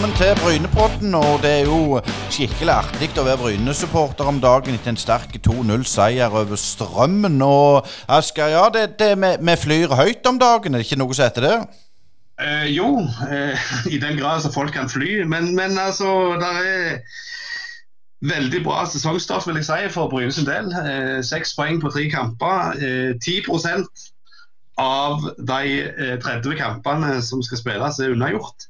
velkommen til Brynepodden. Og det er jo skikkelig artig å være Bryne-supporter om dagen etter en sterk 2-0-seier over Strømmen. Og Asker, ja, det, det, med, vi flyr høyt om dagen, er det ikke noe som heter det? Eh, jo, eh, i den grad så folk kan fly. Men, men altså, det er veldig bra sesongstart vil jeg si, for Bryne sin del. Eh, seks poeng på tre kamper. Eh, 10 av de 30 kampene som skal spilles, er unnagjort.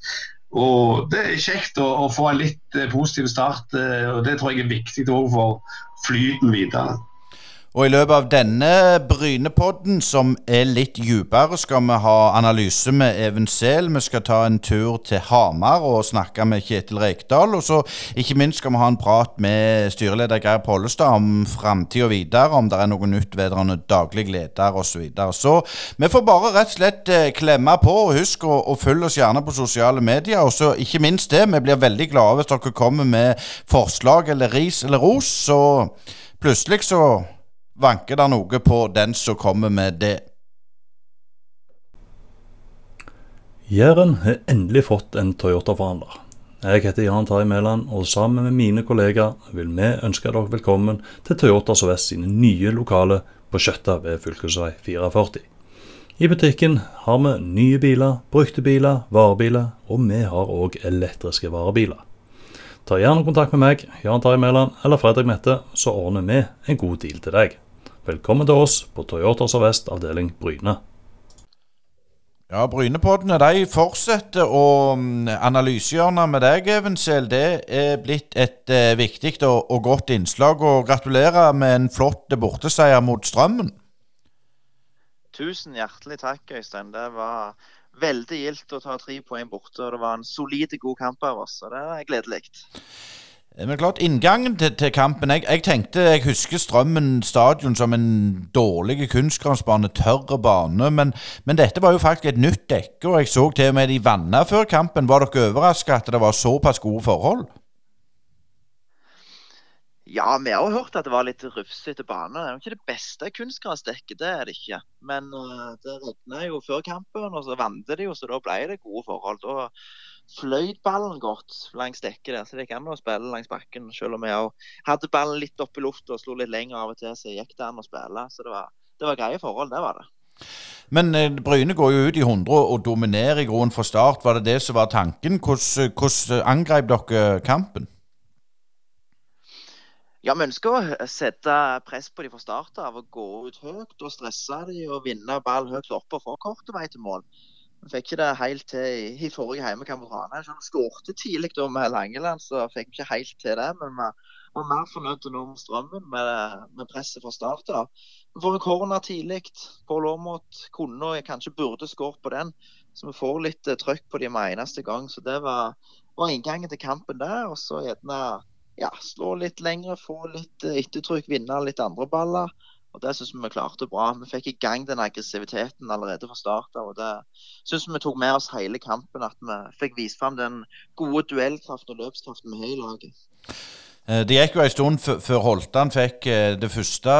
Og Det er kjekt å, å få en litt eh, positiv start, eh, og det tror jeg er viktig for flyten videre. Og i løpet av denne Brynepodden, som er litt dypere, skal vi ha analyse med Even Sehl. Vi skal ta en tur til Hamar og snakke med Kjetil Rekdal. Og så ikke minst skal vi ha en prat med styreleder Geir Pollestad om framtida videre, om det er noe nytt vedrørende daglig leder osv. Så, videre. så vi får bare rett og slett eh, klemme på. og Husk å følge oss gjerne på sosiale medier. Og så ikke minst det, vi blir veldig glade hvis dere kommer med forslag eller ris eller ros. Så plutselig så vanker det noe på den som kommer med det. Jæren har endelig fått en Toyota-forhandler. Jeg heter Jan Terje Mæland, og sammen med mine kollegaer vil vi ønske dere velkommen til Toyota Sørvest sine nye lokaler på Skjøtta ved fylkesvei 44. I butikken har vi nye biler, brukte biler, varebiler, og vi har òg elektriske varebiler. Ta gjerne kontakt med meg, Jan Terje Mæland eller Fredrik Mette, så ordner vi en god deal til deg. Velkommen til oss på Toyota Sør-Vest avdeling Bryne. Ja, Brynepoddene de fortsetter, og mm, analysehjørnet med deg, Evensel, det er blitt et eh, viktig og, og, godt innslag. og Gratulerer med en flott borteseier mot Strømmen. Tusen hjertelig takk, Øystein. Det var veldig gildt å ta tre poeng borte. og Det var en solid, god kamp av oss, og det er gledelig. Eh, men klart, Inngangen til, til kampen jeg, jeg, tenkte, jeg husker Strømmen stadion som en dårlig kunstgransbane, tørr bane. Men, men, dette var jo faktisk et nytt dekke, og jeg så til og med de vanna før kampen. Var dere overraska at det var såpass gode forhold? Ja, vi har hørt at det var litt rufsete bane. Det er jo ikke det beste kunstgressdekket, det er det ikke. Men uh, det regna jo før kampen, og så vant de jo, så da ble det gode forhold. Da fløyt ballen godt langs dekket der, så det gikk an å spille langs bakken. Selv om jeg hadde ballen litt opp i lufta og slo litt lenger av og til, så gikk det an å spille. Så det var, det var greie forhold, det var det. Men eh, Bryne går jo ut i 100 og dominerer i grunnen fra start. Var det det som var tanken? Hvordan, hvordan angrep dere kampen? Ja, Vi ønsker å sette press på dem fra start av og gå ut høyt og stresse dem og vinne ball høyt oppe og få kort vei til mål. Vi fikk ikke det helt til i, forrige hjemmekamp mot Ranheim. Vi skårte tidlig da med Langeland, så fikk vi ikke helt til det. Men vi var mer fornøyd nå med strømmen, med, med presset fra start av. Vi får en corner tidlig. Pål Aamodt kunne og kanskje burde skåret på den. Så vi får litt uh, trøkk på dem med eneste gang. Så det var, var inngangen til kampen der. Og så gjerne ja, slå litt lengre, få litt uh, ettertrykk, vinne litt andre baller. Og Det syns vi klarte bra. Vi fikk i gang den aggressiviteten allerede fra start og Det syns vi tok med oss hele kampen. At vi fikk vist fram den gode duellkraften og løpskraften vi har i laget. Eh, det gikk jo en stund før Holtan fikk eh, det første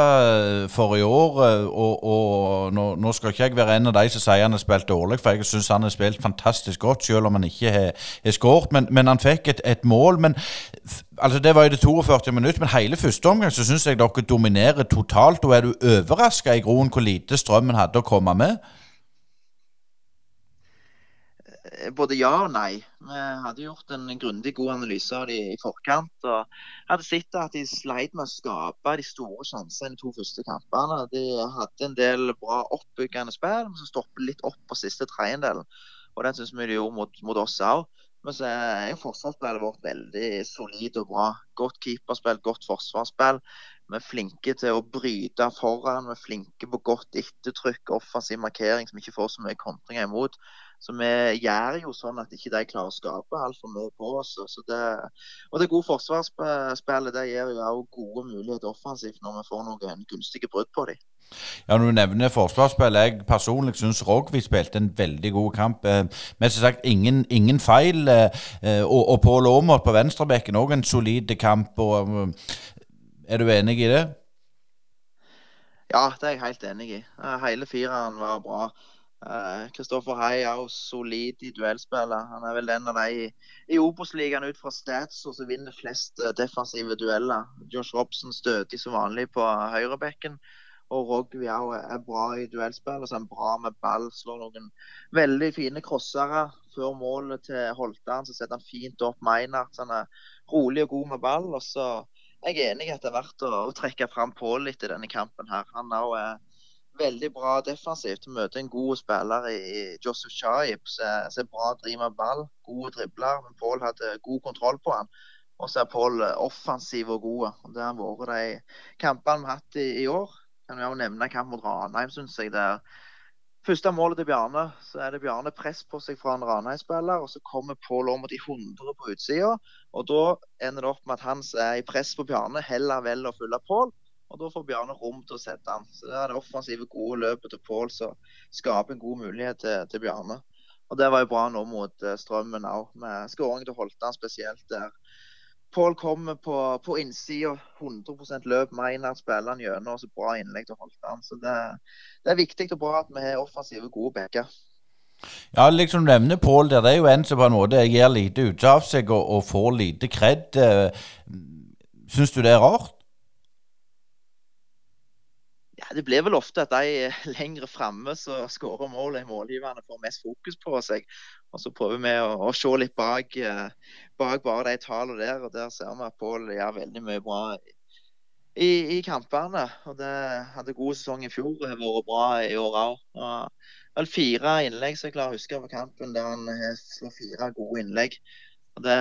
forrige år. Og, og nå, nå, skal ikke jeg være en av de som sier han har spilt dårlig, for jeg syns han har spilt fantastisk godt, selv om han ikke har, har skåret. Men, men, han fikk et, et, mål. Men altså Det var i det 42 minutter, men hele første omgang så syns jeg dere dominerer totalt. Og er du overraska i groen hvor lite Strømmen hadde å komme med? Eh, både ja og nei. Vi hadde gjort en grundig god analyse av dem i forkant. og hadde sett at de sleit med å skape de store sjansene i de to første kampene. De hadde en del bra oppbyggende spill, men så stoppet litt opp på siste tredjedelen. Og den syns vi de gjorde mot, mot oss òg. Men så er forsvarsspillet vårt veldig solid og bra. Godt keeperspill, godt forsvarsspill. Vi er flinke til å bryte foran. Vi er flinke på godt ettertrykk, offensiv markering som ikke får så mye kontringer imot. Så vi gjør jo sånn at ikke de klarer å skape altfor mye på oss. Det, og det gode forsvarsspillet det gir jo også gode muligheter offensivt når vi får noen gunstige brudd på dem. Ja, Når du nevner forsvarsspill, jeg personlig syns Rogvi spilte en veldig god kamp. Eh, men som sagt, ingen, ingen feil. Eh, og, og Pål Aamodt på venstrebekken òg en solid kamp. Og, eh, er du enig i det? Ja, det er jeg helt enig i. Hele fireren var bra. Kristoffer uh, Hai er jo solid i duellspillet. Han er vel den av de i, i Obos-ligaen ut fra stats som vinner flest defensive dueller. Josh Robson stødig som vanlig på høyrebekken. Og Rogvi er bra i duellspill. Så er bra med ball. Slår noen veldig fine crossere før målet til Holtan. Så setter han fint opp Meinert. Han er rolig og god med ball. Og så er jeg enig at det er verdt å, å trekke fram Pål litt i denne kampen her. Han er også veldig bra defensivt. Møter en god spiller i, i Joseph Shaib. Som er bra driver med ball. Gode dribler. Men Pål hadde god kontroll på han. Og så er Pål offensiv og god. Det har vært de kampene vi har hatt i, i år kan vi jo nevne kamp mot Ranheim, syns jeg. det Første målet til Bjarne, så er det Bjarne press på seg fra en Ranheim-spiller. og Så kommer Pål mot de 100 på utsida. Og da ender det opp med at han er i press på Bjarne, heller velger å følge Pål. Og da får Bjarne rom til å sette han. Så det er det offensive, gode løpet til Pål som skaper en god mulighet til, til, Bjarne. Og det var jo bra nå mot uh, Strømmen òg, med skåring til Holtan spesielt der. Pål kommer på, på innsida, 100 løp. Meinert spiller han gjennom, og så bra innlegg til Holtan. Så det, det, er viktig og bra at vi har offensive, gode backer. Ja, liksom nevner Pål der. Det er jo en som på en måte gir lite ut av seg og, og får lite kred. Syns du det er rart? Det blir vel ofte at de lengre framme som skårer mål, er målgiverne får mest fokus på seg. Og så prøver vi å, å se litt bak, eh, bak, bare de tallene der. Og der ser vi at Pål gjør veldig mye bra i, i, kampene. Og det hadde god sesong i fjor har vært bra i år òg. Vel fire innlegg som jeg klarer å huske på kampen der han slår fire gode innlegg. Og det,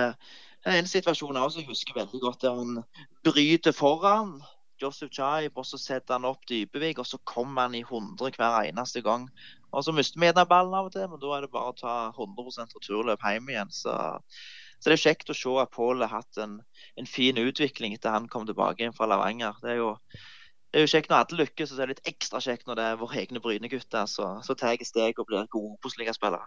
det er en situasjon også jeg husker veldig godt der han bryter foran Joseph Chaib, og så setter han opp Dybevik, og så kommer han i 100 hver eneste gang. Og Så mister vi gjerne ballen av og til, men da er det bare å ta 100% returløp hjem igjen. Så, så, det er kjekt å se at Pål har hatt en, en, fin utvikling etter han kom tilbake fra Lavanger. Det er jo det er jo kjekt når alle lykkes, og så er det litt ekstra kjekt når det er våre egne Bryne-gutter Så tar jeg steg og blir gode Obos-ligaspillere.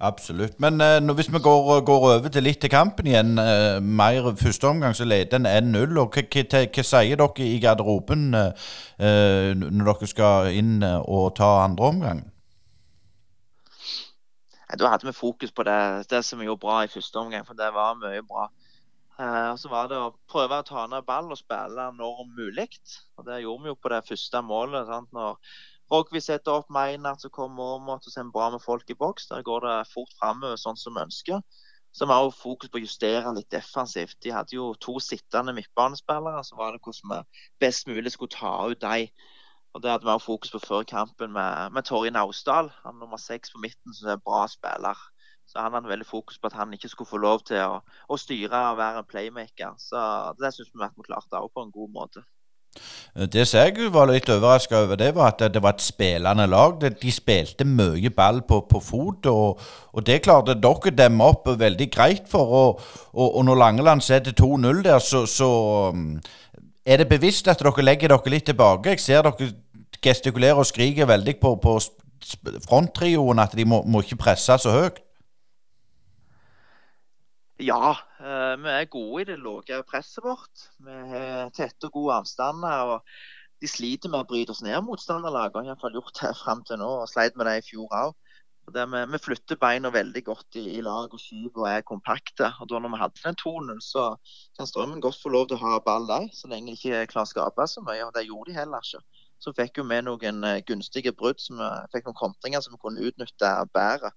Absolutt. Men uh, hvis vi går, går, over til litt til kampen igjen. Eh, mer første omgang så leder en 1-0. og hva, sier dere i garderoben eh, når dere skal inn og ta andre omgang? Da hadde vi fokus på det, det som vi gjorde bra i første omgang, for det var mye bra. Eh, så var det å prøve å ta ned ball og spille når mulig. Og Det gjorde vi jo på det første målet. Sant? Når Rogvi setter opp Meinert, så kommer Aamodt og ser bra med folk i boks. Der går det fort framover sånn som vi ønsker. Så vi har også fokus på å justere litt defensivt. De hadde jo to sittende midtbanespillere. Så var det hvordan vi best mulig skulle ta ut dem. Og Det hadde vi også fokus på før kampen med, med Torje Naustdal. Han nummer seks på midten, som er en bra spiller. Så han hadde veldig fokus på at han ikke skulle få lov til å, å styre og være en playmaker. Så det syns vi at vi klarte òg på en god måte. Det som jeg var litt overraska over, det var at det var et spillende lag. De spilte mye ball på, på fot, og, og, det klarte dere demme opp veldig greit for. Og, og, og når Langeland setter 2-0 der, så, så, um, er det bevisst at dere legger dere litt tilbake. Jeg ser dere gestikulerer og skriker veldig på, på fronttrioen at de må, må ikke presse så høyt. Ja, eh, vi er gode i det lave presset vårt. Vi har tette og gode avstander. og De sliter med å bryte oss ned motstanderlag. Har iallfall gjort det fram til nå, og sleit med det i fjor òg. Vi, vi, flytter beina veldig godt i, i lag og skyver og er kompakte. og da når vi hadde den tonen, så kan Strømmen godt få lov til å ha ball der, så lenge de ikke klarer å skape så mye. og Det gjorde de heller ikke. Så fikk vi noen eh, gunstige brudd, vi fikk noen kontringer som vi kunne utnytte bedre.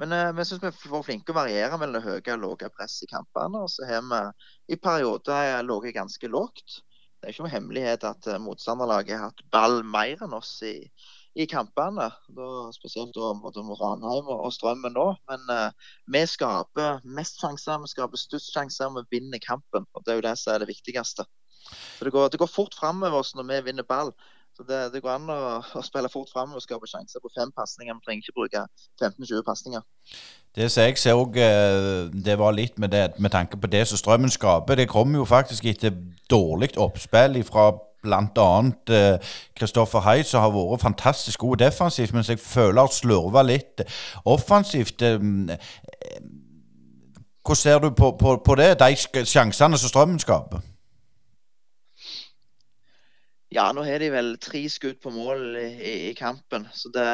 Men eh, vi syns vi får flinke å variere mellom det høye og lave presset i kampene. Og så har vi i perioder ligget ganske lågt. Det er ikke noe hemmelighet at eh, motstanderlaget har hatt ball mer enn oss i, i kampene. Da, spesielt da, mot Ranheim og, Strømmen nå. Men eh, vi skaper mest sjanser, vi skaper størst sjanser, vi vinner kampen. og Det er jo det som er det viktigste. Så Det går, det går fort framover når vi vinner ball. Så det, det, går an å, å spille fort fram og skape sjanser på fem pasninger. Vi trenger ikke bruke 15-20 pasninger. Det som jeg ser òg, eh, det var litt med, det, med tanke på det som Strømmen skaper. Det kommer jo faktisk etter dårlig oppspill fra bl.a. Kristoffer uh, Hai, som har vært fantastisk god defensivt, mens jeg føler har slurva litt offensivt. Uh, hvordan ser du på, på, på det, de sjansene som Strømmen skaper? Ja, nå har de vel tre skudd på mål i, i kampen. Så det,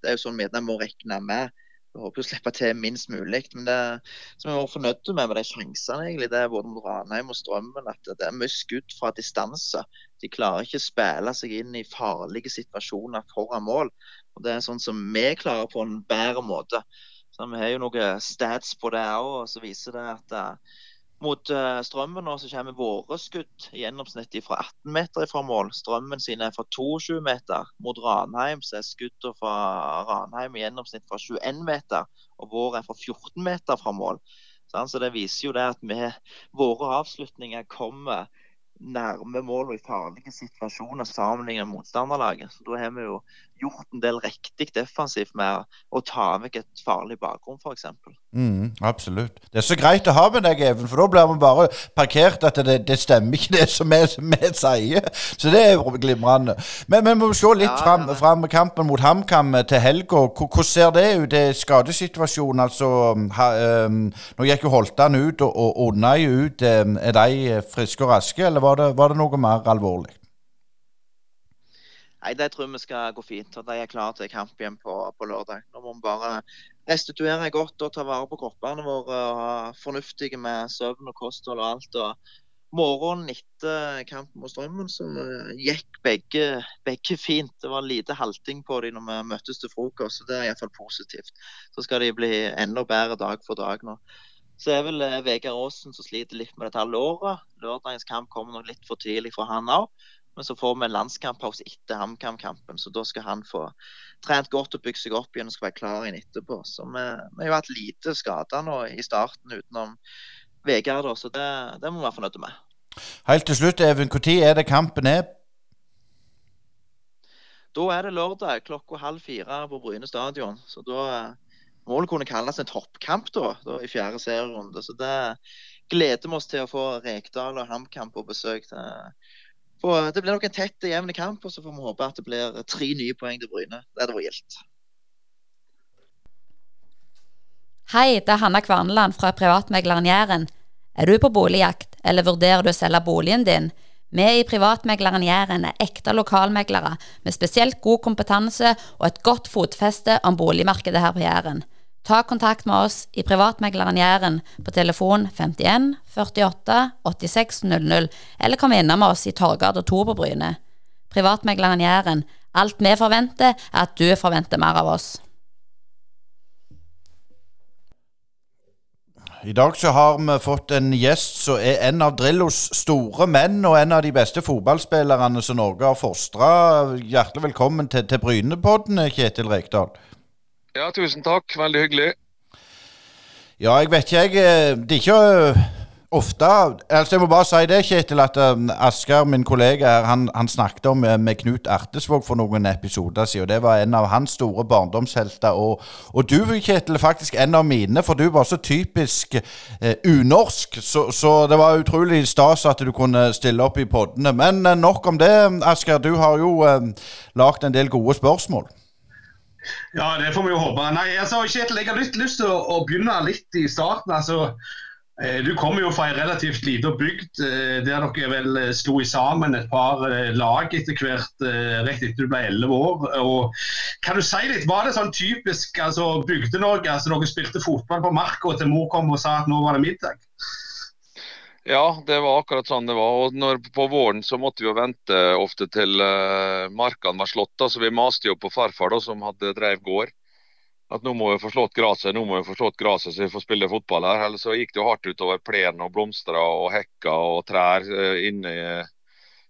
Det er jo sånn vi må regne med. Vi håper å slippe til minst mulig. Men det som jeg var fornøyd med med de sjansene, egentlig, det er både mot Ranheim og Strømmen, at det er mye skudd fra distanse. De klarer ikke å spille seg inn i farlige situasjoner foran mål. Og Det er sånn som vi klarer på en bedre måte. Så Vi har jo noen stats på det òg, og så viser det at uh, mot uh, Strømmen nå så kommer våre skudd i gjennomsnitt fra 18 meter fra mål. Strømmen sine er fra 22 meter. Mot Ranheim så er skuddene fra Ranheim i gjennomsnitt fra 21 meter. Og våre er fra 14 meter fra mål. Så det viser jo det at vi, våre avslutninger kommer nærme mål og i farlige situasjoner sammenlignet med motstanderlaget. Så Da har vi jo gjort en del riktig defensivt med å ta vekk et farlig bakrom, f.eks. Mm, absolutt. Det er så greit å ha med deg, Even, for da blir vi bare parkert at det, det stemmer ikke det som vi, sier. Så det er glimrende. Men vi må se litt ja, fram, ja. fram kampen mot HamKam til helga. Hvordan ser det ut? Det er skadesituasjonen, altså. Ha, um, nå gikk jo Holtan ut og, og Onnai ut. Um, er de friske og raske, eller var det, var det noe mer alvorlig? Nei, Det tror jeg vi skal gå fint. og De er klare til kamp igjen på, på, lørdag. Nå må vi bare restituere godt og ta vare på kroppene våre. og ha Fornuftige med søvn og kosthold og alt. og Morgenen etter kampen mot Strømmen så gikk begge, begge fint. Det var lite halting på dem når vi møttes til frokost, så det er iallfall positivt. Så skal de bli enda bedre dag for dag nå. Så er vel eh, Vegard Aasen som sliter litt med dette låret. Lørdagens kamp kommer nok litt for tidlig for han òg. Men så får vi en landskamppause etter HamKam-kampen, så da skal han få trent godt og bygd seg opp igjen og skal være klar inn etterpå. Så vi, vi har hatt lite skader nå i starten utenom Vegard, så det, det må vi være fornøyd med. Helt til slutt, Even, når er det kampen er? Da er det lørdag klokka halv fire på Bryne stadion. Så da må det kunne kalles en toppkamp da, da i fjerde serierunde. Så det gleder vi oss til å få Rekdal og HamKam på besøk. til for det blir nok en tett og jevn kamp, og så får vi håpe at det blir tre nye poeng til Bryne. Det hadde vært gildt. Hei, det er Hanna Kvarneland fra Privatmegleren Jæren. Er du på boligjakt, eller vurderer du å selge boligen din? Vi i Privatmegleren Jæren er ekte lokalmeglere med spesielt god kompetanse og et godt fotfeste om boligmarkedet her på Jæren. Ta kontakt med oss i Privatmegleren Jæren på telefon 51 48 86 00, eller kom innom oss i Torgard og Tor på Bryne. Privatmegleren Jæren. Alt vi forventer, er at du forventer mer av oss. I dag så har vi fått en gjest som er en av Drillos store menn, og en av de beste fotballspillerne som Norge har fostra. Hjertelig velkommen til, til Brynepodden, Kjetil Rekdal. Ja, tusen takk. Veldig hyggelig. Ja, jeg vet ikke, jeg. Eh, det er ikke eh, ofte altså Jeg må bare si det, Kjetil, at um, Asker, min kollega han, han snakket om med Knut Ertesvåg for noen episoder siden. og Det var en av hans store barndomshelter. Og, og du, Kjetil, faktisk en av mine, for du var så typisk eh, unorsk. Så, så, det var utrolig stas at du kunne stille opp i poddene. Men nok om det, Asker. Du har jo eh, lagd en del gode spørsmål. Ja, det får vi jo håpe. Nei, altså, Kjetil, jeg har litt lyst til å, å begynne litt i starten. altså eh, du kommer jo fra en relativt lita bygd eh, der dere vel eh, slo sammen et par lag etter hvert rett etter du ble 11 år. Og kan du si litt, Var det sånn typisk altså, Bygde-Norge? altså Dere spilte fotball på marka til mor kom og sa at nå var det middag? Ja, det var akkurat sånn det var. Og når, På våren så måtte vi jo vente ofte til uh, markene var slått. Så vi maste jo på farfar da, som hadde drev gård. At nå må vi få slått gresset, nå må vi få slått gresset så vi får spille fotball her. Ellers så gikk det jo hardt utover plen og blomster og hekker og trær uh, inne,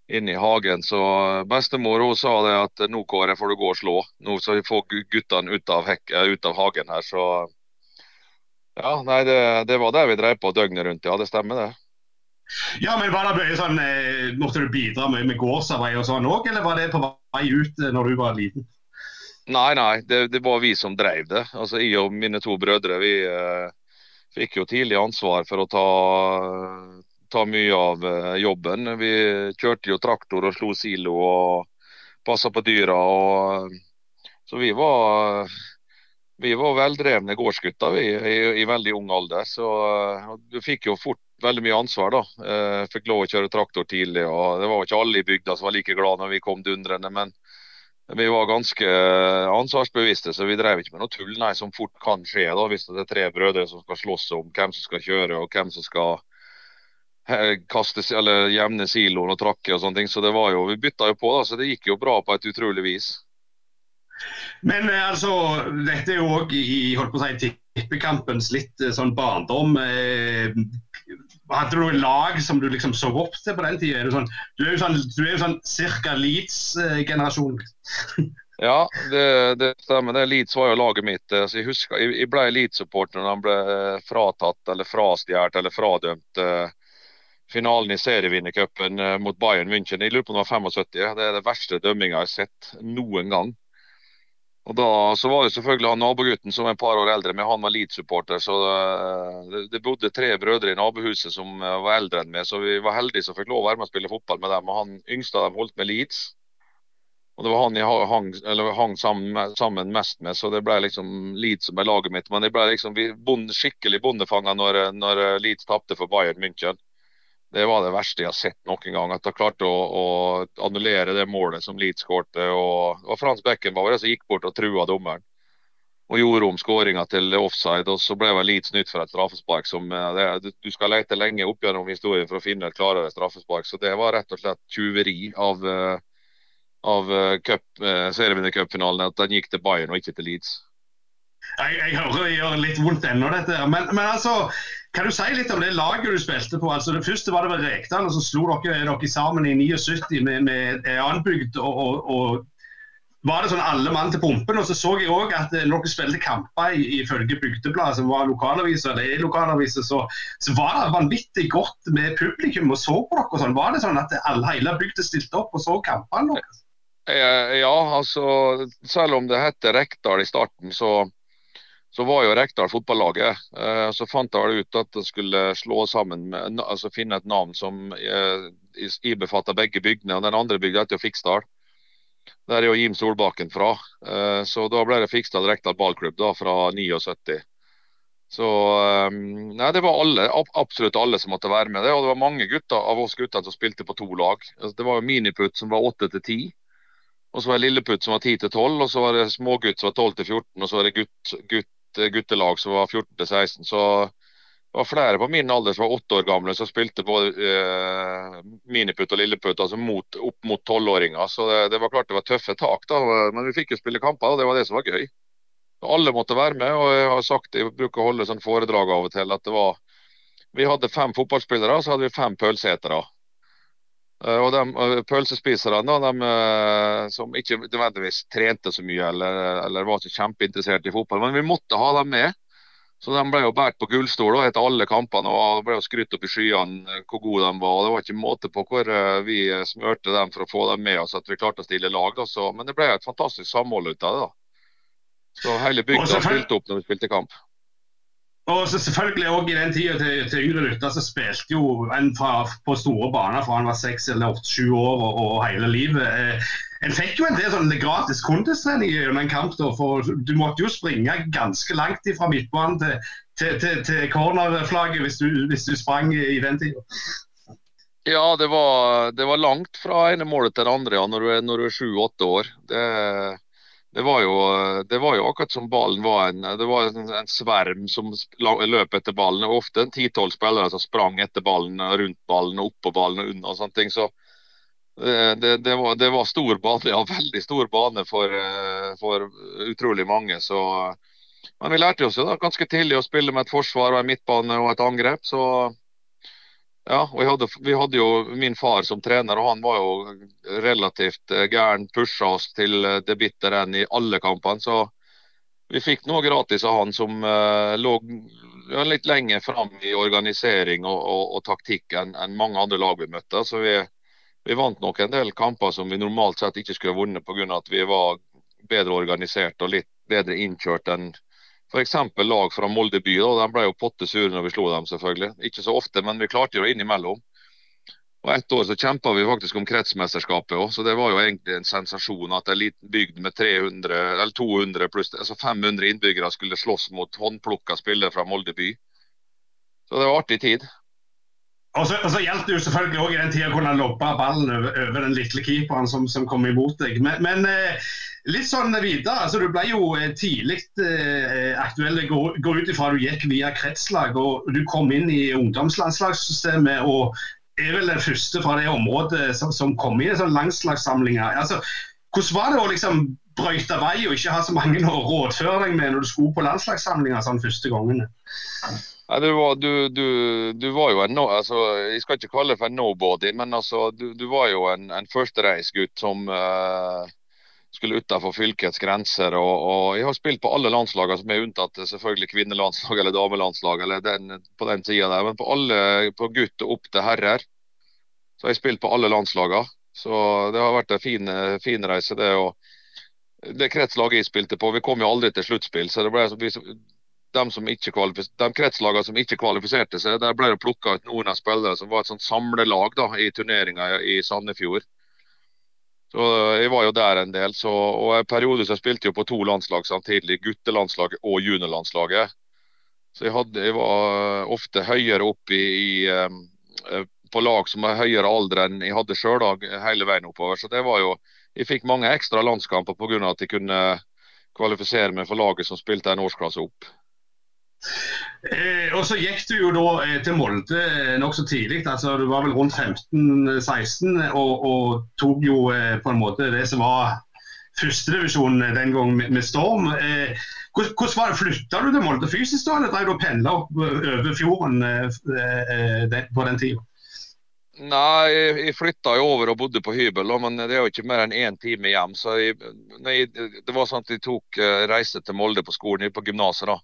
inne, i hagen. Så bestemor hun sa det at nå Kåre får du gå og slå. Nå så vi får guttene ut ut av hagen her. Så ja, nei, det, det var det vi drev på døgnet rundt. Ja, det stemmer det. Ja, men var det sånn, eh, Måtte du bidra mye med gårdsarbeid og sånn òg, eller var det på vei ut eh, når du var liten? Nei, nei, det, det var vi som drev det. Altså, Jeg og mine to brødre vi eh, fikk jo tidlig ansvar for å ta, ta mye av eh, jobben. Vi kjørte jo traktor og slo silo og passa på dyra. Og, så vi var vi var veldrevne gårdsgutter vi, i, i, veldig ung alder. Så du fikk jo fort veldig mye ansvar. da. Eh, fikk lov å kjøre traktor tidlig. og Det var jo ikke alle i bygda som var like glad når vi kom dundrende. Men vi var ganske ansvarsbevisste, så vi drev ikke med noe tull nei, som fort kan skje. da, Hvis det er tre brødre som skal slåss om hvem som skal kjøre og hvem som skal kaste, eller jevne siloen og trakke og sånne ting. Så det var jo, vi bytta jo på, da, så det gikk jo bra på et utrolig vis. Men eh, altså, dette er jo òg i holdt på å si, tippekampens litt eh, sånn barndom. Eh, hadde du lag som du liksom så opp til på den tida? Du, sånn, du, er jo sånn, sånn cirka Leeds-generasjon. ja, det, det, stemmer. det Leeds var jo laget mitt. Så jeg husker, jeg, jeg ble Leeds-supporter når han ble fratatt eller frastjålet eller fradømt finalen i serievinnercupen mot Bayern München. Jeg lurer på om det var 75. Det er det verste dømminga jeg har sett noen gang. Og da så var jo selvfølgelig han nabogutten som er et par år eldre, men han var Leeds-supporter. Så eh, det, det, bodde tre brødre i nabohuset som eh, var eldre enn meg, så vi var heldige som fikk lov å være med og spille fotball med dem. Og han yngste av dem holdt med Leeds. Og det var han jeg hang, hang sammen, sammen, mest med, så det ble liksom Leeds som er laget mitt. Men jeg ble liksom bond, skikkelig bondefanga når, når Leeds tapte for Bayern München. Det var det verste jeg har sett noen gang. At de klarte å, å annullere det målet som Leeds skårte. Og, og Frans Beckenbauer som gikk bort og trua dommeren. Og gjorde om skåringa til offside. og Så ble vel Leeds nytt for et straffespark. som eh, det, Du skal lete lenge opp gjennom historien for å finne et klarere straffespark. Så det var rett og slett tjuveri av, eh, av eh, serievinnercupfinalen. At den gikk til Bayern og ikke til Leeds. Jeg, jeg hører det gjør litt vondt ennå, dette. Men, men altså kan du si litt om det laget du spilte på? Altså, det første var det vel Rekdal, og så slo dere, dere sammen i 79 med, med Anbygd. Og, og, og var det sånn alle mann til pumpen. Og så så jeg òg at når dere spilte kamper ifølge Bygdebladet, som var lokalaviser, eller er lokalaviser, så, så, var det vanvittig godt med publikum og så på dere. Sånn. Var det sånn at alle, hele bygda stilte opp og så kampene deres? Eh, ja, altså selv om det heter Rekdal i starten, så så var jo Rekdal fotballaget. Eh, så fant jeg ut at jeg skulle slå sammen med, altså finne et navn som eh, ibefatta begge bygdene. og Den andre bygda heter jo Fiksdal. Der er jo Jim Solbakken fra. Eh, så da ble det Fiksdal Rekdal ballklubb da, fra 79. Så nei, Det var alle, absolutt alle som måtte være med. det, og Det var mange gutter av oss gutter som spilte på to lag. Altså, det var jo Miniputt som var 8 til 10. Og så var det Lilleputt som var 10 til 12, og så var det smågutt som var 12 til 14, og så var det gutt, gutt guttelag som var 14-16, Så det var flere på min alder som var åtte år gamle som spilte både eh, miniputt og lilleputt, altså mot, opp mot tolvåringer. Så det, det, var klart det var tøffe tak, da, men vi fikk jo spille kamper, og det var det som var gøy. Alle måtte være med, og jeg har sagt jeg bruker å holde sånn foredrag av og til at det var Vi hadde fem fotballspillere, så hadde vi fem pølseetere. Eh, og de eh, Pølsespiserne de, eh, som ikke nødvendigvis trente så mye eller, eller, var ikke kjempeinteressert i fotball, men vi måtte ha dem med. Så De ble jo båret på gullstol etter alle kampene og ble jo skrytt opp i skyene hvor gode de var. Det var ikke måte på hvor vi smørte dem for å få dem med oss at vi klarte å stille lag. Da. Så, men det ble et fantastisk samhold ut av det. da. Så Hele bygda stilte opp når vi spilte kamp. Og så selvfølgelig også I den tida til, til yngre lytter så spilte jo en fra, på store baner fra han var seks eller åtte-sju år og, og, hele livet. Eh, en fikk jo en del sånn gratis kondistrening gjennom en kamp. Da, for Du måtte jo springe ganske langt fra midtbanen til, til, til, til cornerflagget hvis hvis du sprang i den tida. Ja, det var, det var, langt fra ene målet til det andre ja, når du er sju-åtte år. Det det var, jo, det var, jo, akkurat som ballen var en, det var en, en sverm som løp etter ballen. Ofte en ti-tolv spillere som sprang etter ballen, rundt ballen, oppå ballen og under. og sånne ting. Så eh, det, det, var, det, var, stor bane, ja, veldig stor bane for, eh, for utrolig mange. Så, men vi lærte oss jo da ganske tidlig å spille med et forsvar, og en midtbane og et angrep. så ja, og hadde, vi hadde jo min far som trener, og han var jo relativt eh, gæren. Pusha oss til eh, det bitter enn i alle kampene. Så vi fikk noe gratis av han som uh, lå ja, litt lenger fram i organisering og, og, og taktikk enn en mange andre lag vi møtte. Så vi, vi, vant nok en del kamper som vi normalt sett ikke skulle vunnet pga. at vi var bedre organisert og litt bedre innkjørt enn F.eks. lag fra Molde by. De ble jo potte sure når vi slo dem, selvfølgelig. Ikke så ofte, men vi klarte jo innimellom. Og Ett år så kjempa vi faktisk om kretsmesterskapet òg, så det var jo egentlig en sensasjon at en liten bygd med 300, eller 200 pluss altså 500 innbyggere skulle slåss mot håndplukka spillere fra Molde by. Så det var artig tid. og så, og så gjaldt det jo selvfølgelig òg i den tida å kunne lobbe ballen over, over, den lille keeperen som, som kom imot deg. Men, men eh, litt sånn videre. altså Du ble jo eh, tidlig eh, aktuell. Går, går ut ifra du gikk via kretslag og du kom inn i ungdomslandslagssystemet. og er vel den første fra det området som, som kom inn i sånn landslagssamlinger. Altså, hvordan var det å liksom brøyte vei og ikke ha så mange å rådføre deg med når du skulle på landslagssamlinger sånn første gangene? Ja, du, var, du, du, du, var, jo en no, altså, Jeg skal ikke kalle det for en nobody, men altså, du, var jo en, en førstereisgutt som uh, skulle utenfor fylkets grenser. Og, og, Jeg har spilt på alle landslagene som er unntatt selvfølgelig kvinnelandslag eller damelandslag. eller den, på den tida der, Men på alle, på gutt og opp til herrer så har jeg spilt på alle landslagene. Så det har vært en fin, fin reise, det. og det kretslaget jeg spilte på, vi kom jo aldri til sluttspill. så det ble, de, som ikke de kretslagene som ikke kvalifiserte seg, der ble det plukka ut noen av spillere som var et sånt samlelag da, i turneringa i Sandefjord. Så eh, Jeg var jo der en del. Så, og En periode så spilte jeg på to landslag samtidig. Guttelandslaget og juniorlandslaget. Så jeg, hadde, jeg, var ofte høyere opp i, i, eh, på lag som er høyere alder enn jeg hadde sjøl hele veien oppover. Så det var jo, Jeg fikk mange ekstra landskamper pga. at jeg kunne kvalifisere meg for laget som spilte en årsklasse opp. Eh, og så gikk du jo da eh, til Molde eh, nokså tidlig. altså Du var vel rundt 15-16 og, og, tok jo eh, på en måte det som var førstedivisjon eh, den gang med, med Storm. Eh, hvordan, var det, Flytta du til Molde fysisk da, eller drev du og pendla eh, over fjorden den, på den tida? Nei, jeg flytta jo over og bodde på hybel, men det er jo ikke mer enn én time hjem. Så jeg, nei, det var sånn at jeg tok reise til Molde på skolen, på gymnaset. da.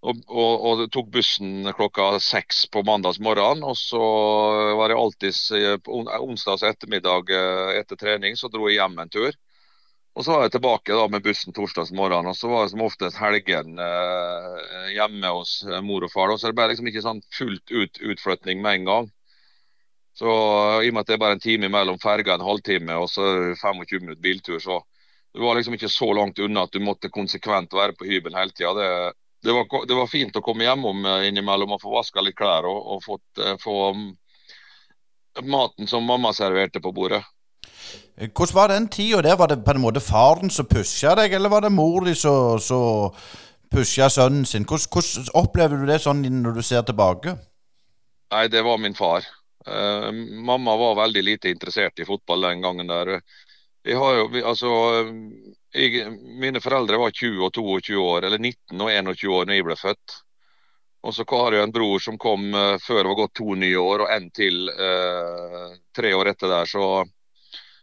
Og, og, og, tok bussen klokka seks på mandagsmorgen. Og så var det alltid på onsdags ettermiddag eh, etter trening, så dro jeg hjem en tur. Og så var jeg tilbake da med bussen torsdags morgen, og så var det som oftest helgen eh, hjemme hos eh, mor og far. Og så det ble liksom ikke sånn fullt ut utflytning med en gang. Så i og med at det er bare en time mellom ferga, en halvtime og så 25 minutter biltur, så du var liksom ikke så langt unna at du måtte konsekvent være på hybelen hele tida det var, det var, fint å komme hjemom eh, innimellom og få vaska litt klær og, og fått, uh, få um, maten som mamma serverte på bordet. Eh, hvordan var den tida der? Var det på en måte faren som pusha deg, eller var det mor di som pusha sønnen sin? Hvordan, hvordan, opplever du det sånn når du ser tilbake? Nei, det var min far. Uh, mamma var veldig lite interessert i fotball den gangen der. Vi har jo, altså, jeg, mine foreldre var 20 og 22 år, eller 19 og 21 år når jeg ble født. Og så har jeg en bror som kom uh, før det var gått to nye år, og en til uh, tre år etter der. Så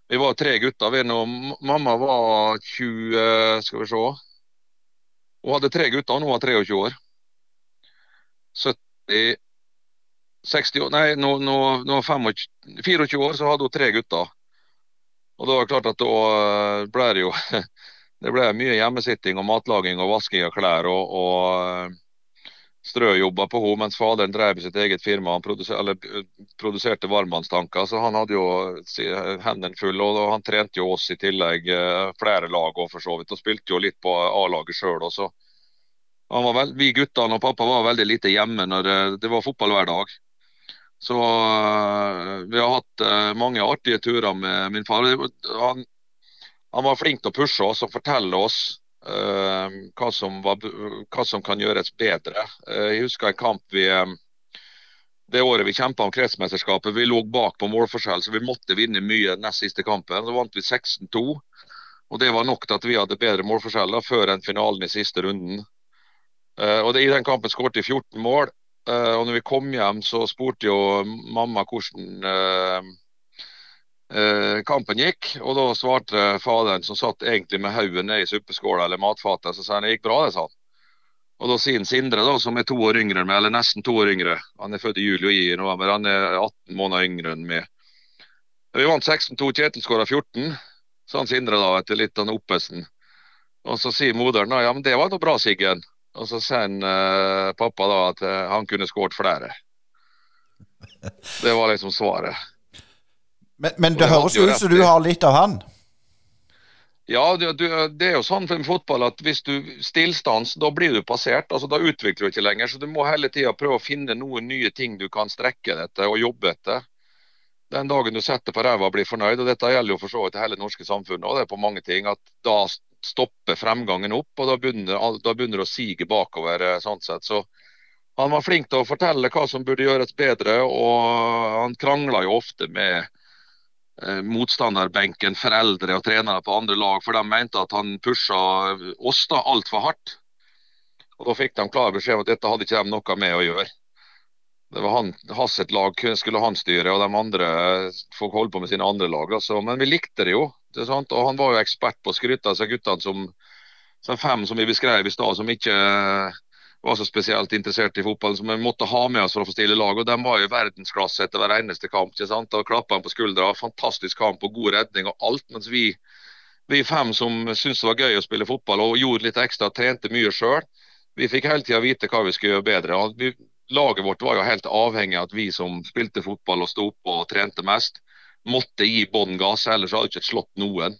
vi var tre gutter. Vi nå, mamma var 20 Skal vi se. Hun hadde tre gutter, og nå var 23 år. 70 60 år, Nei, nå, nå, nå 25, 24 år, så hadde hun tre gutter. Og da var det klart at eh, ble det jo det ble mye hjemmesitting og matlaging og vasking av klær og, og eh, strøjobber på henne, mens faderen drev sitt eget firma. Han produser, eller, produserte varmtvannstanker, så han hadde jo hendene fulle. Og han trente jo oss i tillegg, eh, flere lag og for så vidt, og spilte jo litt på A-laget sjøl også. vi guttene og pappa var veldig lite hjemme når det, det var fotball hver dag. Så uh, vi har hatt uh, mange artige turer med min far. Han, han, var flink til å pushe oss og fortelle oss uh, hva, som var, hva, som kan gjøres bedre. jeg husker en kamp vi det året vi kjempa om kretsmesterskapet. Vi lå bak på målforskjell, så vi måtte vinne mye nest siste kampen. Så vant vi 16-2. Og Det var nok til at vi hadde bedre målforskjeller før enn finalen i siste runden. og det, I den kampen skåret vi 14 mål. Uh, og når vi kom hjem, så spurte jo mamma hvordan uh, uh, kampen gikk. Og da svarte faderen, som satt egentlig med hodet ned i suppeskåla eller matfatet, så sa han det gikk bra, det, sa han. Og da sier Sindre, da, som er to år yngre enn meg, eller nesten to år yngre, han er født i juli og i november, han er 18 måneder yngre enn meg. Vi vant 16-2, Kjetil skåra 14, sa han Sindre da, etter litt av oppesen. Og så sier moderen ja, men det var nå bra, Siggen. Og så sier uh, pappa da at uh, han kunne skåret flere. Det var liksom svaret. Men, men det, høres ut som du har litt av han? Ja, det, det, er jo sånn for fotball at hvis du stillstans, da blir du passert. altså Da utvikler du ikke lenger. Så du må hele tida prøve å finne noen nye ting du kan strekke deg etter og jobbe etter. Den dagen du setter på ræva og blir fornøyd, og dette gjelder jo for så vidt hele det norske samfunnet, og det er på mange ting, at da stopper fremgangen opp, og da begynner, da begynner det å sige bakover. Eh, sånn sett. Så han var flink til å fortelle hva som burde gjøres bedre, og han krangla jo ofte med Eh, motstanderbenken, foreldre og trenere på andre lag, for de mente at han pusha oss da altfor hardt. Og Da fikk de klar beskjed om at dette hadde ikke de noe med å gjøre. Det var han, Hans lag skulle han styre, og de andre folk holdt på med sine andre lag. Altså. Men vi likte det jo. Det og Han var jo ekspert på å skryte av seg guttene som, som fem som vi beskrev i stad, som ikke var så spesielt interessert i fotball, som vi måtte ha med oss for å få stille lag. og De var jo verdensklasse etter hver eneste kamp. ikke sant? Og klappa på skuldra. Fantastisk kamp og god redning og alt. Mens vi, vi fem som syntes det var gøy å spille fotball og gjorde litt ekstra, trente mye sjøl, vi fikk hele tida vite hva vi skulle gjøre bedre. Vi, laget vårt var jo helt avhengig av at vi som spilte fotball og sto opp og trente mest, måtte gi bånn gass, ellers hadde ikke slått noen.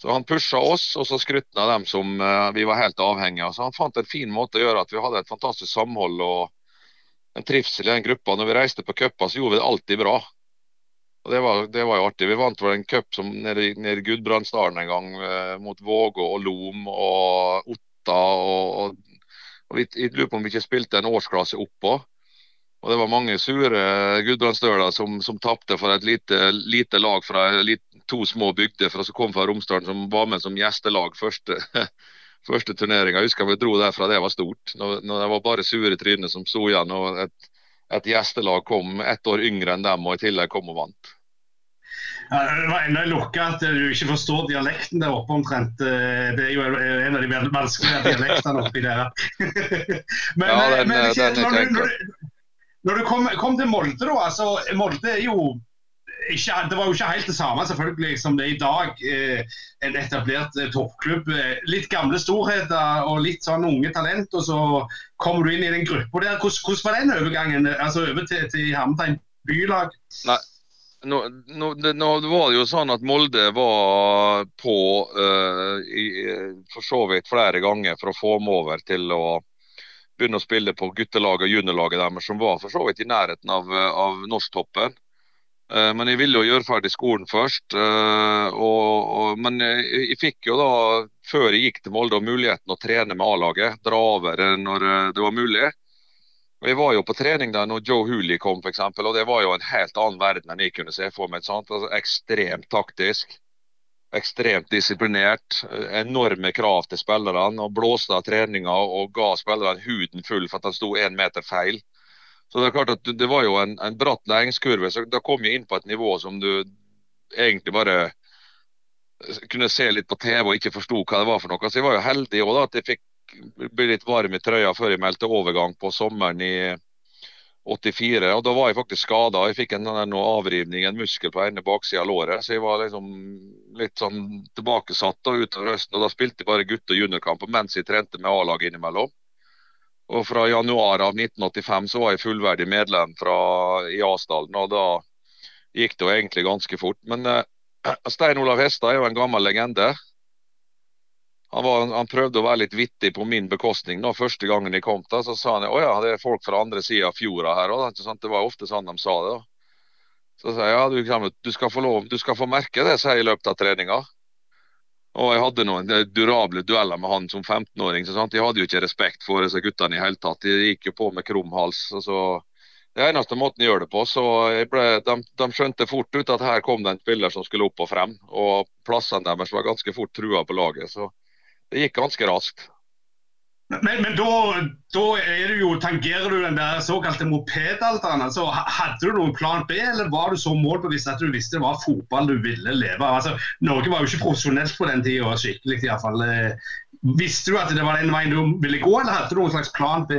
Så Han pusha oss, og så skrutna dem som uh, vi var helt avhengige av. Så Han fant en fin måte å gjøre at vi hadde et fantastisk samhold og en trivsel i den gruppa. Når vi reiste på cuper, så gjorde vi det alltid bra. Og det var, det var jo artig. Vi vant vel en cup nede, nede i Gudbrandsdalen en gang, uh, mot Vågå og Lom og Otta. og, og, og vi, Jeg lurer på om vi ikke spilte en årsklasse oppå. Og Det var mange sure gudbrandsdøler som, som tapte for et lite, lite lag fra lite, to små bygder fra, som kom fra Romsdalen, som var med som gjestelag første, første turneringa. Jeg husker vi dro derfra, det var stort. Når, når det var bare sure tryner som sto igjen. og et, et gjestelag kom ett år yngre enn dem og i tillegg kom og vant. Ja, det var enda lukka at du ikke forstår dialekten der oppe omtrent. Eh, det er jo en av de vanskelige dialektene oppi der. men, ja, den, men ikke, den når, når, når du kom, kom, til Molde, da. altså Molde er jo ikke, Det var jo ikke helt det samme selvfølgelig som det er i dag. Eh, en etablert eh, toppklubb. Eh, litt gamle storheter og litt sånn unge talent. Og så kommer du inn i den gruppa der. Hvordan, hvordan, var den overgangen altså over til, til Hermetegn bylag? Nei. Nå, nå, det, nå, var det jo sånn at Molde var på uh, i, for så vidt flere ganger for å få dem over til å begynne å spille på guttelaget og juniorlaget deres, som var for så vidt i nærheten av, av norsktoppen. Uh, men jeg ville jo gjøre ferdig skolen først. Uh, og, og, men jeg, fikk jo da, før jeg gikk til Molde, muligheten å trene med A-laget. Dra over når det var mulig. Og Jeg var jo på trening da når Joe Hooley kom, f.eks. Og det var jo en helt annen verden enn jeg kunne se for meg. Altså, ekstremt taktisk ekstremt disiplinert. Enorme krav til spillerne. og Blåste av treninga og ga spillerne huden full for at de sto én meter feil. Så Det er klart at det var jo en, en bratt læringskurve. så Da kom jeg inn på et nivå som du egentlig bare kunne se litt på TV og ikke forsto hva det var for noe. Så jeg var jo heldig også da, at jeg fikk bli litt varm i trøya før jeg meldte overgang på sommeren i 84. og Da var jeg faktisk skada. Jeg fikk en, noe avrivning, en muskel på ene baksida av låret. Så jeg var liksom litt sånn tilbakesatt da, utover høsten. og Da spilte jeg bare gutte- og juniorkamper mens jeg trente med A-laget innimellom. Og Fra januar av 1985 så var jeg fullverdig medlem fra, i Asdalen. og Da gikk det jo egentlig ganske fort. Men eh, Stein Olav Hestad er jo en gammel legende. Han, var, han, prøvde å være litt vittig på min bekostning. Nå, første gangen jeg kom til, så sa han at ja, det er folk fra andre sida av fjorda her òg. Det var ofte sånn de sa det. da. Så sa jeg ja, du, du, skal få lov, du skal få merke det, sa jeg i løpet av treninga. Og jeg hadde noen durable dueller med han som 15-åring. så sant? Jeg hadde jo ikke respekt for disse guttene i hele tatt. De gikk jo på med krum hals. Det er eneste måten jeg gjør det på. så ble, de, de, skjønte fort ut at her kom det en spiller som skulle opp og frem. Og plassene deres var ganske fort trua på laget. så det gikk ganske raskt. Men, men da, da du jo, tangerer du den der såkalte mopedalderen. Altså, hadde du noen plan B, eller var du så målbevisst at du visste det var fotball du ville leve av? Altså, Norge var jo ikke profesjonelt på den tida, skikkelig iallfall. Eh, visste du at det var den veien du ville gå, eller hadde du noen slags plan B?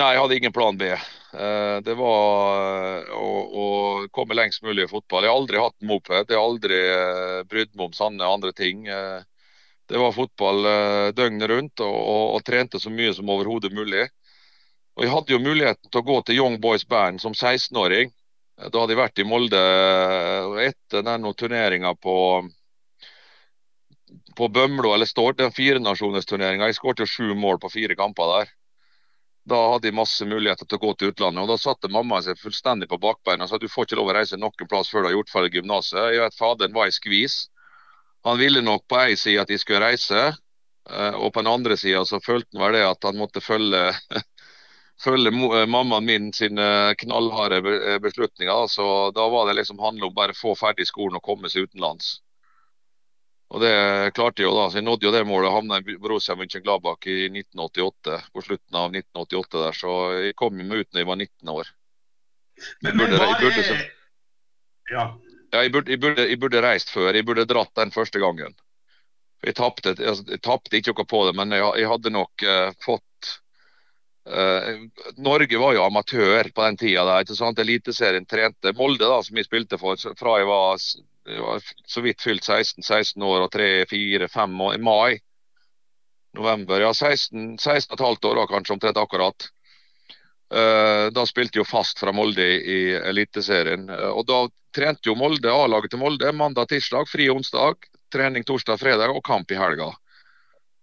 Nei, jeg hadde ingen plan B. Eh, det var eh, å, å komme lengst mulig i fotball. Jeg har aldri hatt moped. Jeg har aldri brydd meg om sanne andre ting. Det var fotball eh, døgnet rundt og, og, og, trente så mye som overhodet mulig. Og Jeg hadde jo muligheten til å gå til Young Boys Band som 16-åring. Da hadde jeg vært i Molde eh, etter den turneringa på, på Bømlo eller Stord, den firenasjonesturneringa. Jeg skåret sju mål på fire kamper der. Da hadde jeg masse muligheter til å gå til utlandet. og Da satte mamma seg fullstendig på bakbeina og sa du får ikke lov å reise noen plass før du har gjort ferdig gymnaset. Jeg vet Faderen var i skvis. Han ville nok på ei side at de skulle reise, eh, og på den andre sida så følte han vel det at han måtte følge følge mammaen min sine knallharde beslutninger. Så da var det liksom handle om bare å få ferdig skolen og komme seg utenlands. Og det klarte jeg jo da. Så jeg nådde jo det målet. Havna i Borussia München-Gladbach i 1988, på slutten av 1988 der. Så jeg kom meg ut når jeg var 19 år. Men, men burde, så... Ja. Ja jeg, burde, jeg, burde, jeg, burde, reist før. Jeg burde dratt den første gangen. Jeg tapte, altså, ikke noe på det, men jeg, jeg hadde nok uh, fått uh, Norge var jo amatør på den tida. Eliteserien trente Molde, da, som jeg spilte for fra jeg var jeg var så vidt fylt 16, 16 år og 3, 4, 5 år i mai. November. Ja, 16, 16 15 år da, kanskje, omtrent akkurat. Uh, da spilte jo fast fra Molde i, Eliteserien. Uh, og da trente jo Molde, A-laget til Molde mandag, tirsdag, fri onsdag. Trening torsdag, fredag og kamp i helga.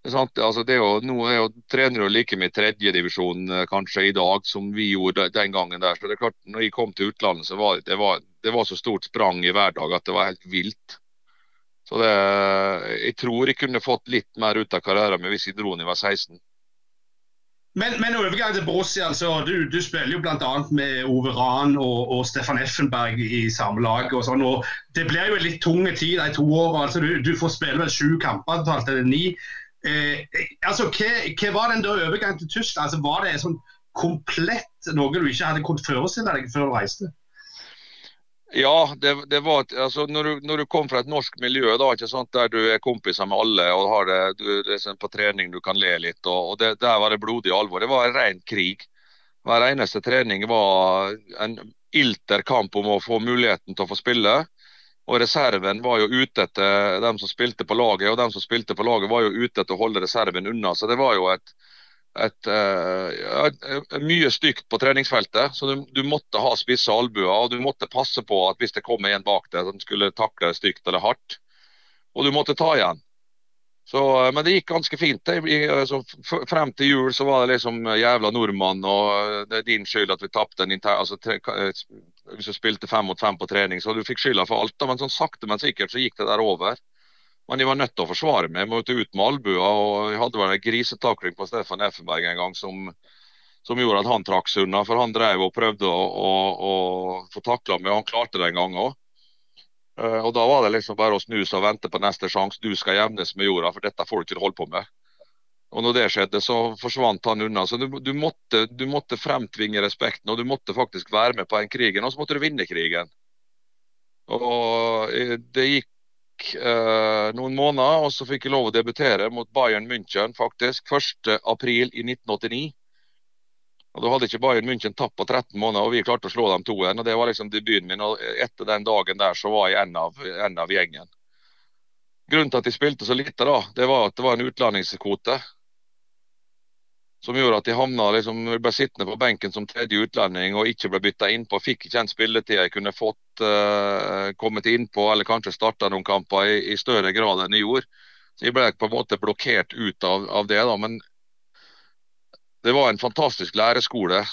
Altså, er jo, nå er jo, trener jo like mye tredjedivisjon eh, kanskje i dag som vi gjorde den gangen der. Så det er klart, når jeg kom til utlandet, så var det, var, det var så stort sprang i hverdag at det var helt vilt. Så det, jeg tror jeg kunne fått litt mer ut av karrieren min hvis jeg dro da jeg var 16. Men, men overgang til Borussia. Altså, du, du, spiller jo bl.a. med Ove Rahn og, og, Stefan Effenberg i samme lag. og sånn, og Det blir jo en litt tung tid de to årene. Altså, du, du, får spille vel sju kamper totalt, eller ni. Eh, altså, hva, hva, var den der overgangen til Tyskland? Altså, var det sånn komplett noe du ikke hadde kunnet forestille deg før du reiste? Ja, det, det var altså, når, du, når, du, kom fra et norsk miljø da, ikke sant, der du er kompiser med alle og har det, du, sånn på trening du kan le litt, og, og det, der var det blodig alvor. Det var en ren krig. Hver eneste trening var en ilter kamp om å få muligheten til å få spille. Og reserven var jo ute etter dem som spilte på laget, og dem som spilte på laget var jo ute etter å holde reserven unna. Så det var jo et, et, eh, et, et mye stygt på treningsfeltet. Så du, du måtte ha spisse albuer, og du måtte passe på at hvis det kom en bak deg som skulle takle stygt eller hardt, og du måtte ta igjen. Så, eh, men det gikk ganske fint. Så frem til jul så var det liksom eh, jævla nordmann og eh, det er din skyld at vi tapte en intern... Altså, hvis du spilte fem mot fem på trening, så du fikk skylda for alt. Men sånn sakte, men sikkert så gikk det der over. Men jeg var nødt til å forsvare meg. Jeg måtte ut med albua, Og jeg hadde vel en grisetakling på Stefan Effenberg en gang som, som gjorde at han trakk seg unna. For han drev og prøvde å, å, å få takla meg, og han klarte det en gang òg. Eh, og Da var det liksom bare å snu seg og vente på neste sjanse. Du skal jevnes med jorda, for dette får du ikke holde på med. Og når det skjedde, så forsvant han unna. Så du, du, måtte, du, måtte, fremtvinge respekten, og du måtte faktisk være med på den krigen. Og så måtte du vinne krigen. Og eh, Det gikk eh, noen måneder, og så fikk jeg lov å debutere mot Bayern München faktisk 1.4 i 1989. Og Da hadde ikke Bayern München tapt på 13 måneder, og vi klarte å slå dem to igjen. og Det var liksom debuten min. og Etter den dagen der så var jeg en av, en av gjengen. Grunnen til at de spilte så lite, da, det var at det var en utlendingskvote. Som gjorde at de havna liksom, ble sittende på benken som tredje utlending og ikke ble bytta innpå. Fikk ikke den spilletida jeg kunne fått uh, kommet innpå, eller kanskje starta noen kamper i, i, større grad enn jeg gjorde. Så Jeg ble på en måte blokkert ut av, av det. da, Men det var en fantastisk læreskole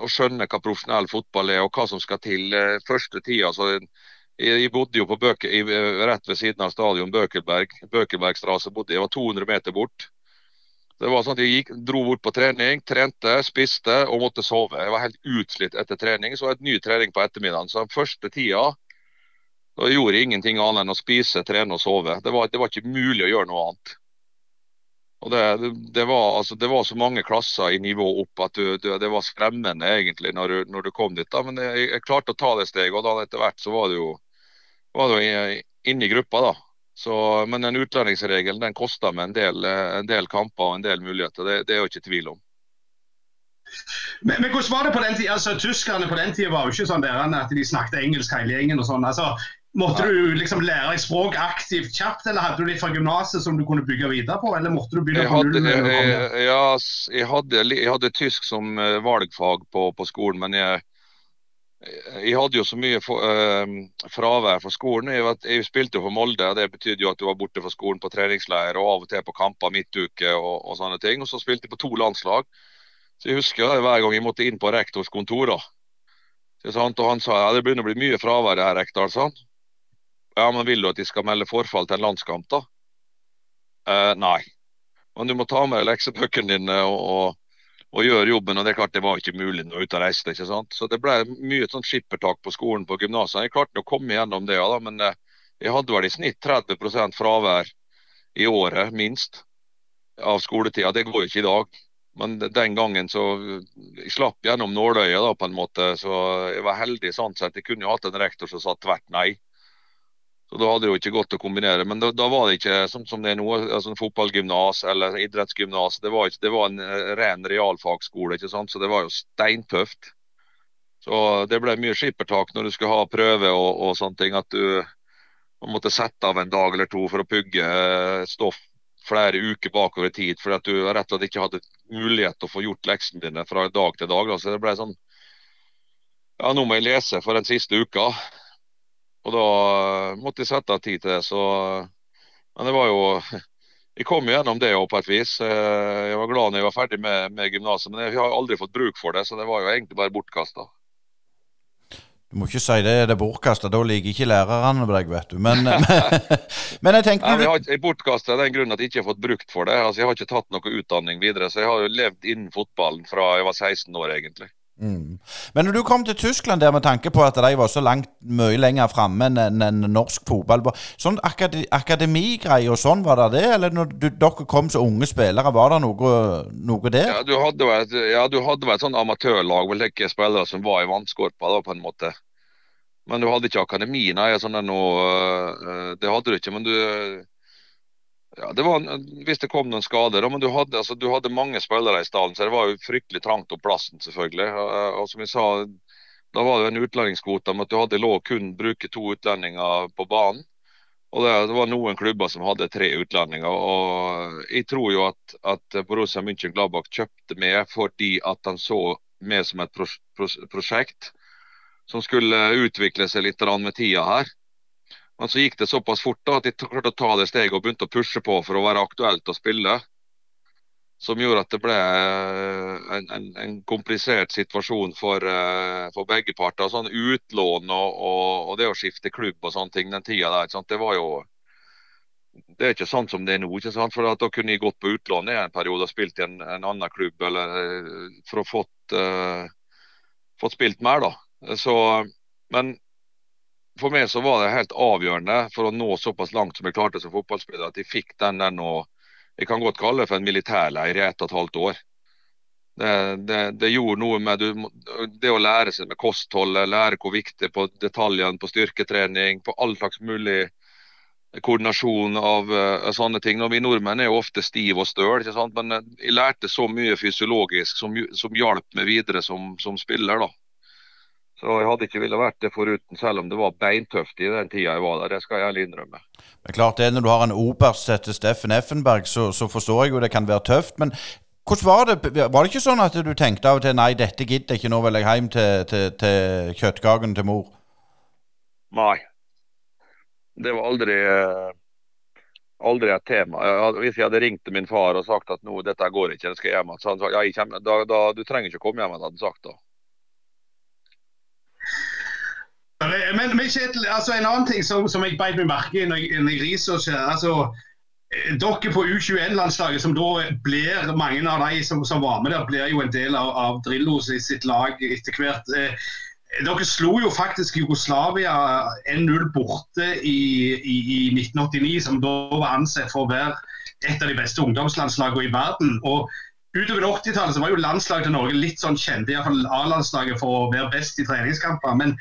å skjønne hva profesjonell fotball er og hva som skal til. uh, første tida, så jeg bodde jo på Bøke, rett ved siden av stadion Bøkelberg. Bøkelbergstrasse bodde jeg. var 200 meter bort. Det var sånn at Jeg gikk, dro bort på trening, trente, spiste og måtte sove. Jeg var helt utslitt etter trening, så var det et ny trening på ettermiddagen. Så den første tida da gjorde jeg ingenting annet enn å spise, trene og sove. Det var, det var ikke mulig å gjøre noe annet. Og det, det, var, altså, det, var, så mange klasser i nivå opp at du, du, det var skremmende egentlig når du, når du kom dit. Da. Men jeg, jeg, klarte å ta det steget, og da etter hvert så var det jo, jo inne i gruppa. da. Så, men den utlendingsregelen den koster meg en del, en del, kamper og en del muligheter. Det, det er jo ikke tvil om. Men, men, hvordan var det på den tida? Altså, Tyskerne på den tida var jo ikke sånn der at de snakket engelsk hele gjengen. og sånn. Altså, Måtte du liksom lære deg språk aktivt kjapt, eller hadde du litt fra gymnaset som du kunne bygge videre på? Eller måtte du begynne på null? Jeg, jeg, jeg hadde, jeg hadde, tysk som eh, valgfag på, på skolen, men jeg, jeg hadde jo så mye for, eh, fravær fra skolen. Jeg, jeg, spilte jo for Molde, og det betydde jo at du var borte fra skolen på treningsleir og av og til på kamper midtuke og, og sånne ting. Og så spilte jeg på to landslag. Så jeg husker hver gang jeg måtte inn på rektors kontor. og han sa ja, det begynner å bli mye fravær her, rektor. Sånn. Ja, men vil du at de skal melde forfall til en landskamp, da? Eh, nei. Men du må ta med leksebøkene dine og, og og gjøre jobben. og Det er klart det var ikke mulig nå ute og reise. ikke sant? Så det ble mye sånn skippertak på skolen på gymnasene. Jeg klarte å komme gjennom det, da, men eh, jeg hadde vel i snitt 30% fravær i året, minst, av skoletida. Det går jo ikke i dag. Men den gangen så jeg slapp gjennom nåløyet da, på en måte. Så jeg var heldig sånn sett. Jeg kunne jo hatt en rektor som sa tvert nei. Så Da hadde det jo ikke gått å kombinere. Men da, da var det ikke sånn som det er nå, altså fotballgymnas eller idrettsgymnas. Det, det var en eh, ren realfagsskole, ikke sant? så det var jo steintøft. Så Det ble mye skippertak når du skulle ha prøve og, og sånne ting. At du måtte sette av en dag eller to for å pugge eh, stoff flere uker bakover i tid. Fordi at du rett og slett ikke hadde mulighet til å få gjort leksene dine fra dag til dag. Så det ble sånn Ja, nå må jeg lese for den siste uka. Og da eh, måtte jeg sette av tid til det. Så, men det var jo Jeg kom gjennom det òg på et vis. Eh, jeg var glad når jeg var ferdig med, med gymnaset, men jeg har aldri fått bruk for det, så det var jo egentlig bare bortkasta. Du må ikke si det, det er bortkasta. Da liker ikke lærerne deg, vet du. Men, men jeg tenker Nei, Jeg har bortkasta av den grunn at jeg ikke har fått brukt for det. Altså, Jeg har ikke tatt noe utdanning videre, så jeg har jo levd innen fotballen fra jeg var 16 år, egentlig. Mm. Men når du kom til Tyskland der med tanke på at de var så langt mye lenger framme enn en norsk fotball Sånn akade, akademigreie og sånn, var det det? Eller når du, dere kom som unge spillere, var det noe, noe der? Ja, du hadde vel, ja, hadde vel et sånn amatørlag, vel ikke spillere som var i vannskorpa, da, på en måte. Men du hadde ikke akademi, nei. Sånn noe, øh, det hadde du ikke. Men du ja, det var, Hvis det kom noen skader. Men du hadde, altså, du hadde mange spillere i stallen, så det var jo fryktelig trangt om plassen, selvfølgelig. Og som jeg sa, Da var det en utlendingskvote om at du hadde lov kun bruke to utlendinger på banen. Og det, det, var noen klubber som hadde tre utlendinger. og Jeg tror jo at, at Borussia München Gladbach kjøpte med fordi at han så med som et pros, pros, prosjekt som skulle utvikle seg litt med tida her. Men så gikk det såpass fort da, at de klarte å ta det steget og begynte å pushe på for å være aktuelt å spille. Som gjorde at det ble eh, en, en, en komplisert situasjon for, uh, for, begge parter. Sånn Utlån og, og, og, det å skifte klubb og sånne ting den tida der. Sant? Det var jo det er ikke sånn som det er nå. ikke sant? For Da kunne jeg gått på utlån i en periode og spilt i en, en annen klubb eller eh, for å fått, uh, fått spilt mer. da. Så, men for meg så var det helt avgjørende for å nå såpass langt som jeg klarte som fotballspiller, at jeg fikk den der nå Jeg kan godt kalle det for en militærleir i ett og et halvt år. Det, det, det, gjorde noe med du, det å lære seg med kostholdet, lære hvor viktig på detaljene på styrketrening, på all slags mulig koordinasjon av uh, sånne ting. Når vi nordmenn er jo ofte stive og støl, men eh, jeg lærte så mye fysiologisk som, som hjalp meg videre som, som spiller. da. Så jeg hadde ikke ville vært det foruten, selv om det var beintøft i den tida jeg var der. Det skal jeg ærlig innrømme. Er klart det, Når du har en oberst etter Steffen Effenberg, så, så, forstår jeg jo det kan være tøft. Men hvordan var det? Var det ikke sånn at du tenkte av og til nei, dette gidder jeg ikke, nå vil jeg hjem til, til, til kjøttkaken til mor? Nei. Det var aldri aldri et tema. Hvis jeg hadde ringt til min far og sagt at nå, dette går ikke, det skal hjem igjen, så han sa ja, jeg kommer, da, da, du trenger ikke komme hjem, hadde han sagt da. Men, men Kjetil, altså en annen ting som, som jeg beit meg merke i når jeg, når jeg researcher altså, eh, Dere på U21-landslaget, som da blir mange av de som, som, var med der, blir jo en del av, av Drillo sitt lag etter hvert. Eh, dere slo jo faktisk Jugoslavia 1-0 borte i, i, i, 1989, som da var ansett for å være et av de beste ungdomslandslagene i verden. og Utover 80-tallet var jo landslaget til Norge litt sånn kjent, iallfall A-landslaget for å være best i treningskamper. Men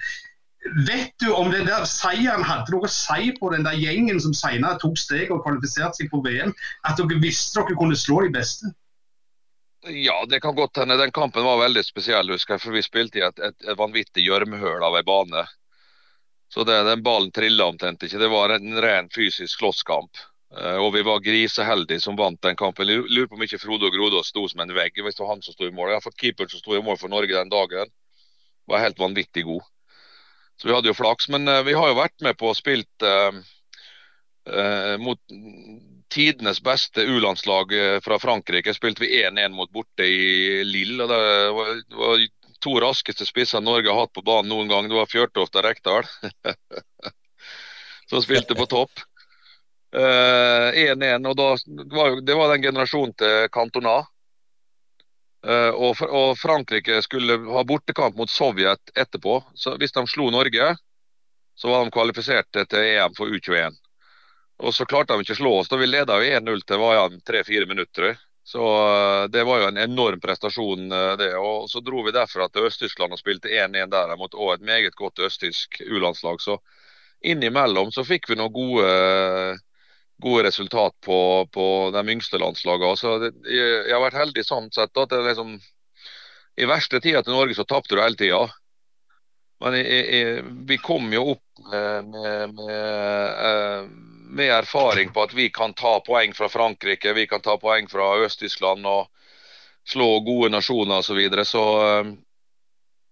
Vet du om den der seieren hadde noe å si på den der gjengen som senere tok steg og kvalifiserte seg på VM? At dere visste dere kunne slå de beste? Ja, det kan godt hende. Den kampen var veldig spesiell, husker jeg. For vi spilte i et, et, et vanvittig gjørmehull av ei bane. Så det, den ballen trilla omtrent ikke. Det var en ren fysisk slåsskamp. Uh, og vi var griseheldige som vant den kampen. Lurer på om ikke Frode og Grodås sto som en vegg. Hvis det var han som sto i mål. Iallfall keeperen som sto i mål for Norge den dagen var helt vanvittig god. Så vi hadde jo flaks. Men uh, vi har jo vært med på å spilt uh, uh, mot tidenes beste U-landslag fra Frankrike. Spilte vi 1-1 mot borte i Lille. og Det var, det var to raskeste spisser Norge har hatt på banen noen gang. Det var Fjørtoft og Rekdal. som spilte på topp. 1-1. og da, var jo, det var den generasjonen til Cantona. Uh, og, og, Frankrike skulle ha bortekamp mot Sovjet etterpå. så Hvis de slo Norge, så var de kvalifiserte til EM for U21. Og så klarte de ikke å slå oss. da Vi leda 1-0 til var tre-fire minutter. Så uh, det var jo en enorm prestasjon, uh, det. Og så dro vi derfra til Øst-Tyskland og spilte 1-1 der mot et meget godt østtysk U-landslag. Så innimellom så fikk vi noen gode gode resultat på, på de yngste landslagene. Så det, jeg, jeg, har vært heldig sånn sett at det liksom, i verste tida til Norge så tapte du hele tida. Men jeg, jeg, vi kom jo opp med, med, med, eh, med, erfaring på at vi kan ta poeng fra Frankrike, vi kan ta poeng fra Øst-Tyskland og slå gode nasjoner osv. Så, videre. så eh,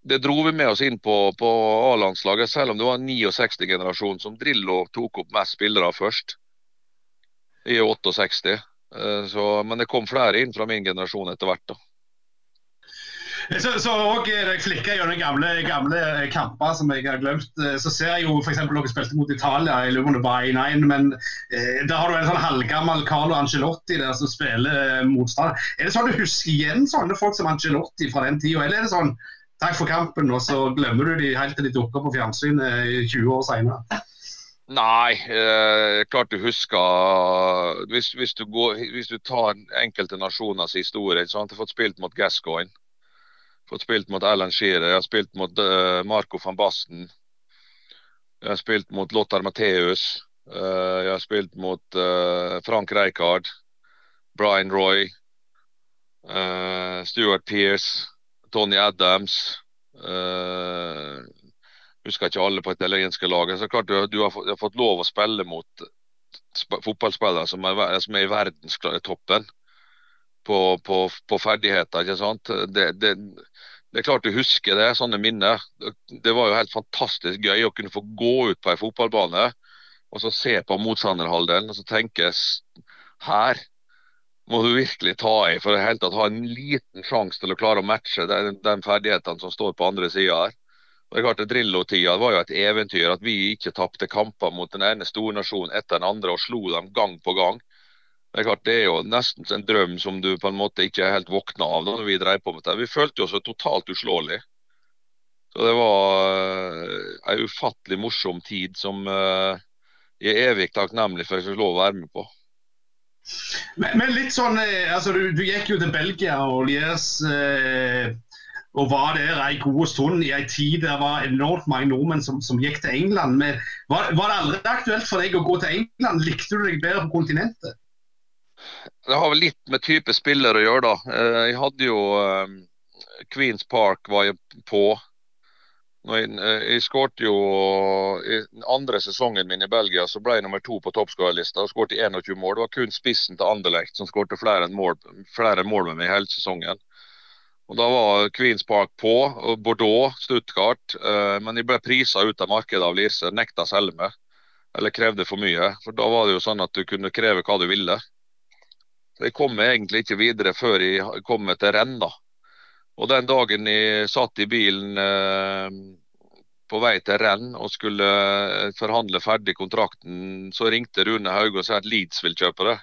det dro vi med oss inn på, på A-landslaget, selv om det var 69-generasjonen som Drillo tok opp mest spillere først i 68. Eh, så, men det kom flere inn fra min generasjon etter hvert. da. Så, så også, eh, jeg flikker gjennom gamle, gamle kamper som jeg har glemt. Eh, så ser jeg jo f.eks. dere spilte mot Italia i lurer på 1-1, men eh, da har du en sånn halvgammel Carlo Angelotti der som spiller motstander. Er det sånn du husker igjen sånne folk som Angelotti fra den tida, eller er det sånn takk for kampen, og så glemmer du de helt til de dukker på fjernsynet 20 år seinere? Nei, eh, klart du husker hvis, hvis, du går, hvis, du tar enkelte nasjoners historie så har Jeg fått spilt mot Gascoigne. Fått spilt mot Alan Shearer. Jeg har spilt mot uh, Marco van Basten. Jeg har spilt mot Lothar Matheus. Uh, jeg har spilt mot uh, Frank Rijkaard. Brian Roy. Stuart Pearce. Tony Adams. Uh, husker ikke alle på italienske laget. Så klart du, du, har, du, har, fått lov å spille mot fotballspillere som er, som er i verdenstoppen på, på, på, ferdigheter. ikke sant? Det, det, det, er klart du husker det, sånne minner. Det var jo helt fantastisk gøy å kunne få gå ut på en fotballbane og så se på motstanderhalvdelen og så tenkes her må du virkelig ta i for å ha en liten sjanse til å klare å matche den, den ferdighetene som står på andre sida her. Det er klart Drillo-tida var jo et eventyr. At vi ikke tapte kamper mot den ene stornasjonen etter den andre og slo dem gang på gang. Det er klart det er jo nesten en drøm som du på en måte ikke er helt våkna av når vi drev på med det. Vi følte oss totalt uslåelige. Så det var en eh, ufattelig morsom tid som eh, jeg er evig takknemlig for at jeg fikk lov å være med på. Men, men litt sånn, eh, altså du, du, gikk jo til Belgia og Liers eh, og var der en god stund i en tid der var enormt mange nordmenn som, som gikk til England. Men var, var, det aldri aktuelt for deg å gå til England? Likte du deg bedre på kontinentet? Det har vel litt med type spiller å gjøre, da. Eh, jeg hadde jo um, Queens Park var jeg på. Jeg, eh, jeg skårte jo I andre sesongen min i Belgia så ble jeg nummer to på toppskårerlista og skåret 21 mål. Det var kun spissen til Anderlecht som skårte flere flere mål med meg hele sesongen. Og Da var Queens Park på, og Bordeaux, Stuttgart. Eh, men de ble prisa ut av markedet av Lirse. Nekta å selge. Eller krevde for mye. For da var det jo sånn at du kunne kreve hva du ville. Så Jeg kom egentlig ikke videre før jeg kom til renn. da. Og Den dagen jeg satt i bilen eh, på vei til renn og skulle eh, forhandle ferdig kontrakten, så ringte Rune Hauge og sa at Leeds vil kjøpe det.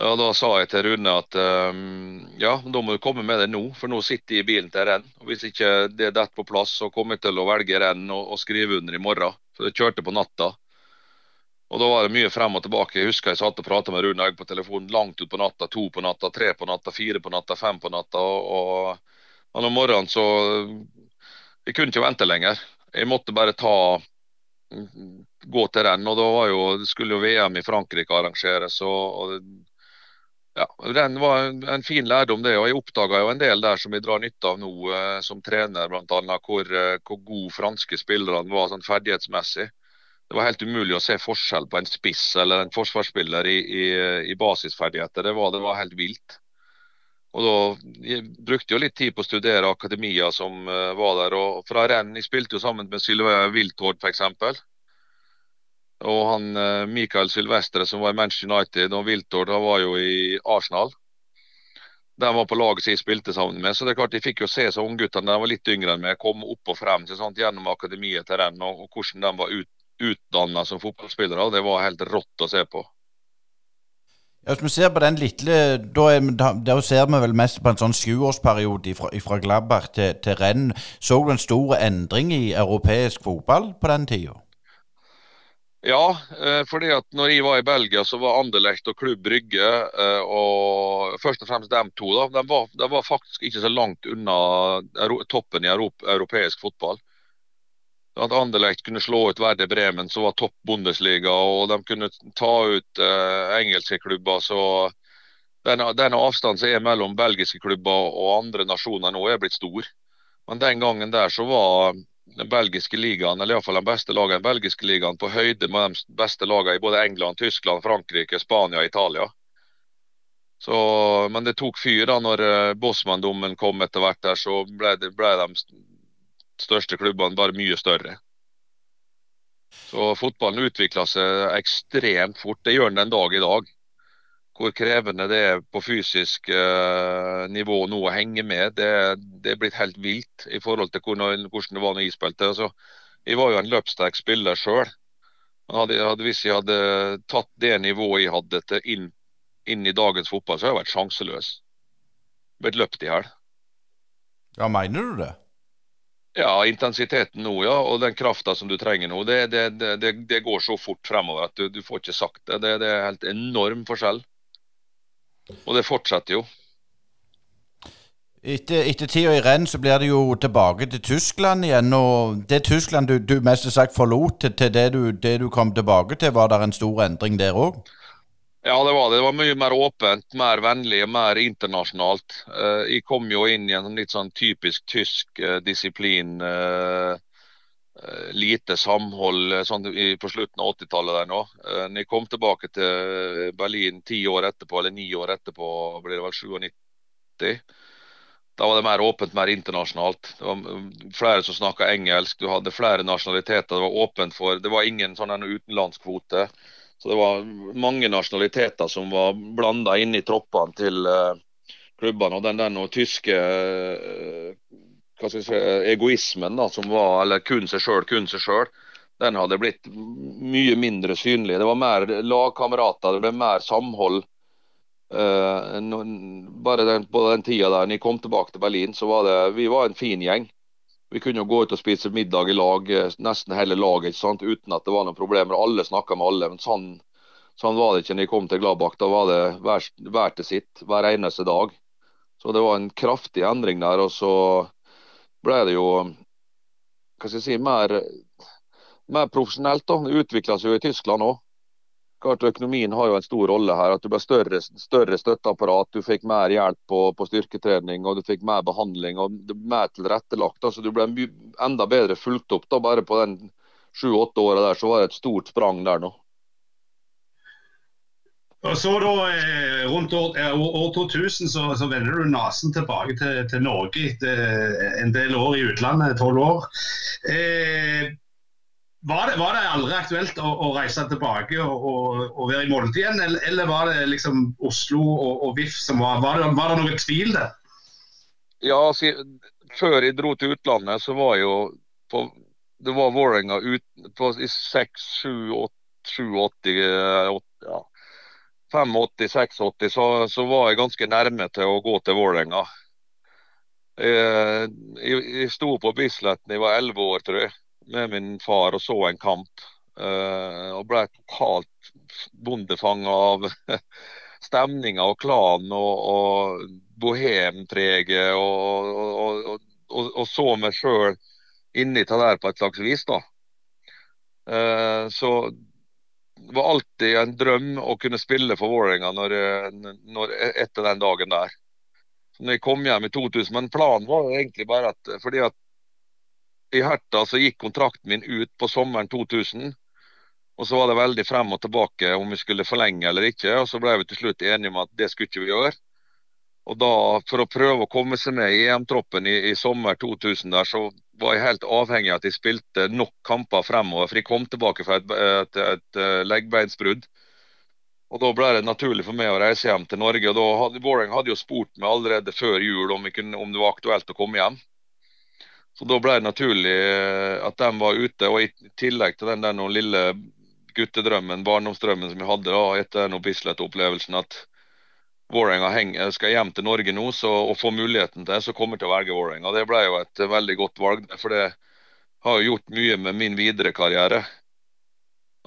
Ja, Da sa jeg til Rune at um, ja, da må du komme med det nå, for nå sitter jeg i bilen til renn. Og Hvis ikke det er dette på plass, så kommer jeg til å velge renn og, og skrive under i morgen. For jeg kjørte på natta. Og Da var det mye frem og tilbake. Jeg husker jeg satt og prata med Rune Egg på telefonen langt utpå natta. To på natta, tre på natta, fire på natta, fem på natta. Og, og om morgenen så Jeg kunne ikke vente lenger. Jeg måtte bare ta gå til renn. og da var jo, det skulle jo VM i Frankrike arrangeres. og, og ja, Den var en fin lærdom, det. og Jeg oppdaga en del der som vi drar nytte av nå eh, som trener, bl.a. Hvor, eh, hvor gode franske spillerne var sånn ferdighetsmessig. Det var helt umulig å se forskjell på en spiss eller en forsvarsspiller i, i, i basisferdigheter. Det var, det var, helt vilt. Og da jeg brukte jeg litt tid på å studere akademia som uh, var der. og Fra renn jeg spilte jo sammen med Sylve Wiltord f.eks. Og han uh, Michael Sylvestre som var i Manchester United, og Wiltord var jo i Arsenal. De var på laget som jeg spilte sammen med. Så det er klart jeg fikk jo se så ungguttene de var litt yngre enn meg, komme opp og frem sånt, gjennom akademiet til renn, og, hvordan de var ut, utdanna som fotballspillere. Det var helt rått å se på. Ja, Hvis vi ser på den lille Da, da, ser vi vel mest på en sånn sjuårsperiode fra, Gladbach til, til renn. Så du en stor endring i europeisk fotball på den tida? Ja, eh, fordi at når jeg var i Belgia, så var Anderlecht og Klubb Brygge eh, og først og fremst dem to da, de var, de var faktisk ikke så langt unna toppen i europeisk fotball at Anderlecht kunne slå ut Verde Bremen, som var topp Bundesliga, og de kunne ta ut eh, engelske klubber. så den, den avstanden som er mellom belgiske klubber og andre nasjoner nå, er blitt stor. Men den gangen der så var den belgiske ligaen, eller iallfall de beste lagene i den belgiske ligaen, på høyde med de beste lagene i både England, Tyskland, Frankrike, Spania Italia. Så, men det tok fyr da når uh, Bossmann-dommen kom etter hvert. der, Så ble, det, ble de største klubbene bare mye større. Så fotballen utvikla seg ekstremt fort. Det gjør den den dag i dag. Hvor krevende det er på fysisk eh, nivå nå å henge med, det, det, er blitt helt vilt i forhold til hvordan, hvordan det var når jeg spilte. Altså, jeg var jo en løpssterk spiller sjøl. Hvis jeg hadde tatt det nivået jeg hadde til inn, inn, i dagens fotball, så hadde jeg vært sjanseløs. Blitt løpt i hæl. Ja, mener du det? Ja, intensiteten nå, ja. Og den krafta som du trenger nå. Det, det, det, det, går så fort fremover at du, du får ikke sagt det. Det, er helt enorm forskjell. Og det fortsetter jo. Etter, etter tida i renn så blir det jo tilbake til Tyskland igjen. og Det Tyskland du, du mest sagt forlot, til, til det, du, det du kom tilbake til, var det en stor endring der òg? Ja, det var det. Det var mye mer åpent, mer vennlig mer internasjonalt. Uh, jeg kom jo inn i en litt sånn typisk tysk uh, disiplin. Uh, lite samhold sånn på slutten av 80-tallet der nå. Når jeg kom tilbake til Berlin ti år etterpå, eller ni år etterpå, blir det vel 97. Da var det mer åpent, mer internasjonalt. Det var mm, flere som snakka engelsk, du hadde flere nasjonaliteter. Det var åpent for Det var ingen sånn utenlandskvote. Så det var mange nasjonaliteter som var blanda inn i troppene til uh, klubbene. Og den, der noe tyske uh, si, egoismen da, som var, eller kun seg sjøl, kun seg sjøl, den hadde blitt mye mindre synlig. Det var mer lagkamerater, det ble mer samhold. Uh, bare den, på den tida der når jeg kom tilbake til Berlin, så var det, vi var en fin gjeng. Vi kunne jo gå ut og spise middag i lag, eh, nesten hele laget, sant? uten at det var noen problemer. Alle snakka med alle. men sånn, sånn, var det ikke når jeg kom til Gladbakk. Da var det hver, hver til sitt hver eneste dag. Så det var en kraftig endring der. Og så ble det jo hva skal jeg si, mer, mer profesjonelt. da. Det utvikla seg jo i Tyskland òg. Klart Økonomien har jo en stor rolle her. at Du ble større, større støtteapparat, du fikk mer hjelp på, på, styrketrening og du fikk mer behandling og mer tilrettelagt. altså Du ble enda bedre fulgt opp. da Bare på den sju-åtte åra der så var det et stort sprang der nå. Og så da, eh, Rundt år, år 2000 så, så vender du nesen tilbake til, til Norge etter en del år i utlandet, tolv år. Eh, var det, var det, aldri aktuelt å, å reise tilbake og, og, og, være i Molde igjen, eller, eller, var det liksom Oslo og, og VIF som var Var det, var det noe tvil der? Ja, altså, før jeg dro til utlandet, så var jo på, Det var Vålerenga i 6, 7, 87 ja, 85-86, så, så var jeg ganske nærme til å gå til Vålerenga. Jeg, jeg, jeg sto på Bislett jeg var 11 år, tror jeg med min far og så en kamp. Uh, og ble totalt bondefanga av stemninga og klanen og, og bohempreget. Og, og, og, så meg sjøl inni det der på et slags vis. da. Uh, så det var alltid en drøm å kunne spille for Vålerenga når, når, etter den dagen der. Så når jeg kom hjem i 2000, Men planen var egentlig bare at fordi at i Herta så gikk kontrakten min ut på sommeren 2000. Og så var det veldig frem og tilbake om vi skulle forlenge eller ikke. Og så ble vi til slutt enige om at det skulle ikke vi gjøre. Og da, For å prøve å komme seg med i EM-troppen i, i, sommer 2000, der, så var jeg helt avhengig av at jeg spilte nok kamper fremover. For jeg kom tilbake fra et, et, et, et leggbeinsbrudd. Og Da ble det naturlig for meg å reise hjem til Norge. og da hadde, Vålerenga hadde jo spurt meg allerede før jul om, kunne, om, det var aktuelt å komme hjem. Så Da ble det naturlig eh, at de var ute. og I tillegg til den noen lille guttedrømmen, barndomsdrømmen som jeg hadde da, etter den Bislett-opplevelsen, at Vålerenga skal hjem til Norge nå så, og få muligheten til så kommer jeg til å velge Vålerenga. Det ble jo et veldig godt valg. For det har jo gjort mye med min videre karriere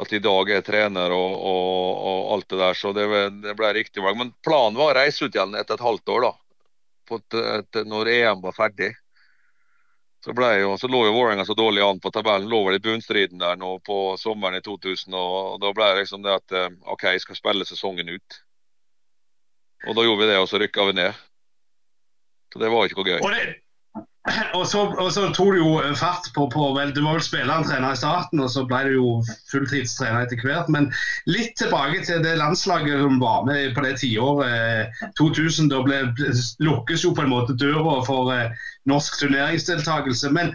at i dag er jeg trener og, og, og alt det der. Så det, det ble riktig valg. Men planen var å reise ut igjen etter et halvt år, da. Til, når EM var ferdig. Så, jo, så lå jo Vålerenga så dårlig an på tabellen. Lå vel i bunnstriden der nå på sommeren i 2000. Og, da ble det liksom det at eh, OK, jeg skal spille sesongen ut. Og da gjorde vi det, og så rykka vi ned. Så det var ikke noe gøy. Og det, og så, og så, tok du jo fart på, på vel, Du var vel spillertrener i starten, og så ble du jo fulltidstrener etter hvert. Men litt tilbake til det landslaget som var med på det tiåret, 2000. Da ble, lukkes jo på en måte døra for eh, norsk turneringsdeltakelse. Men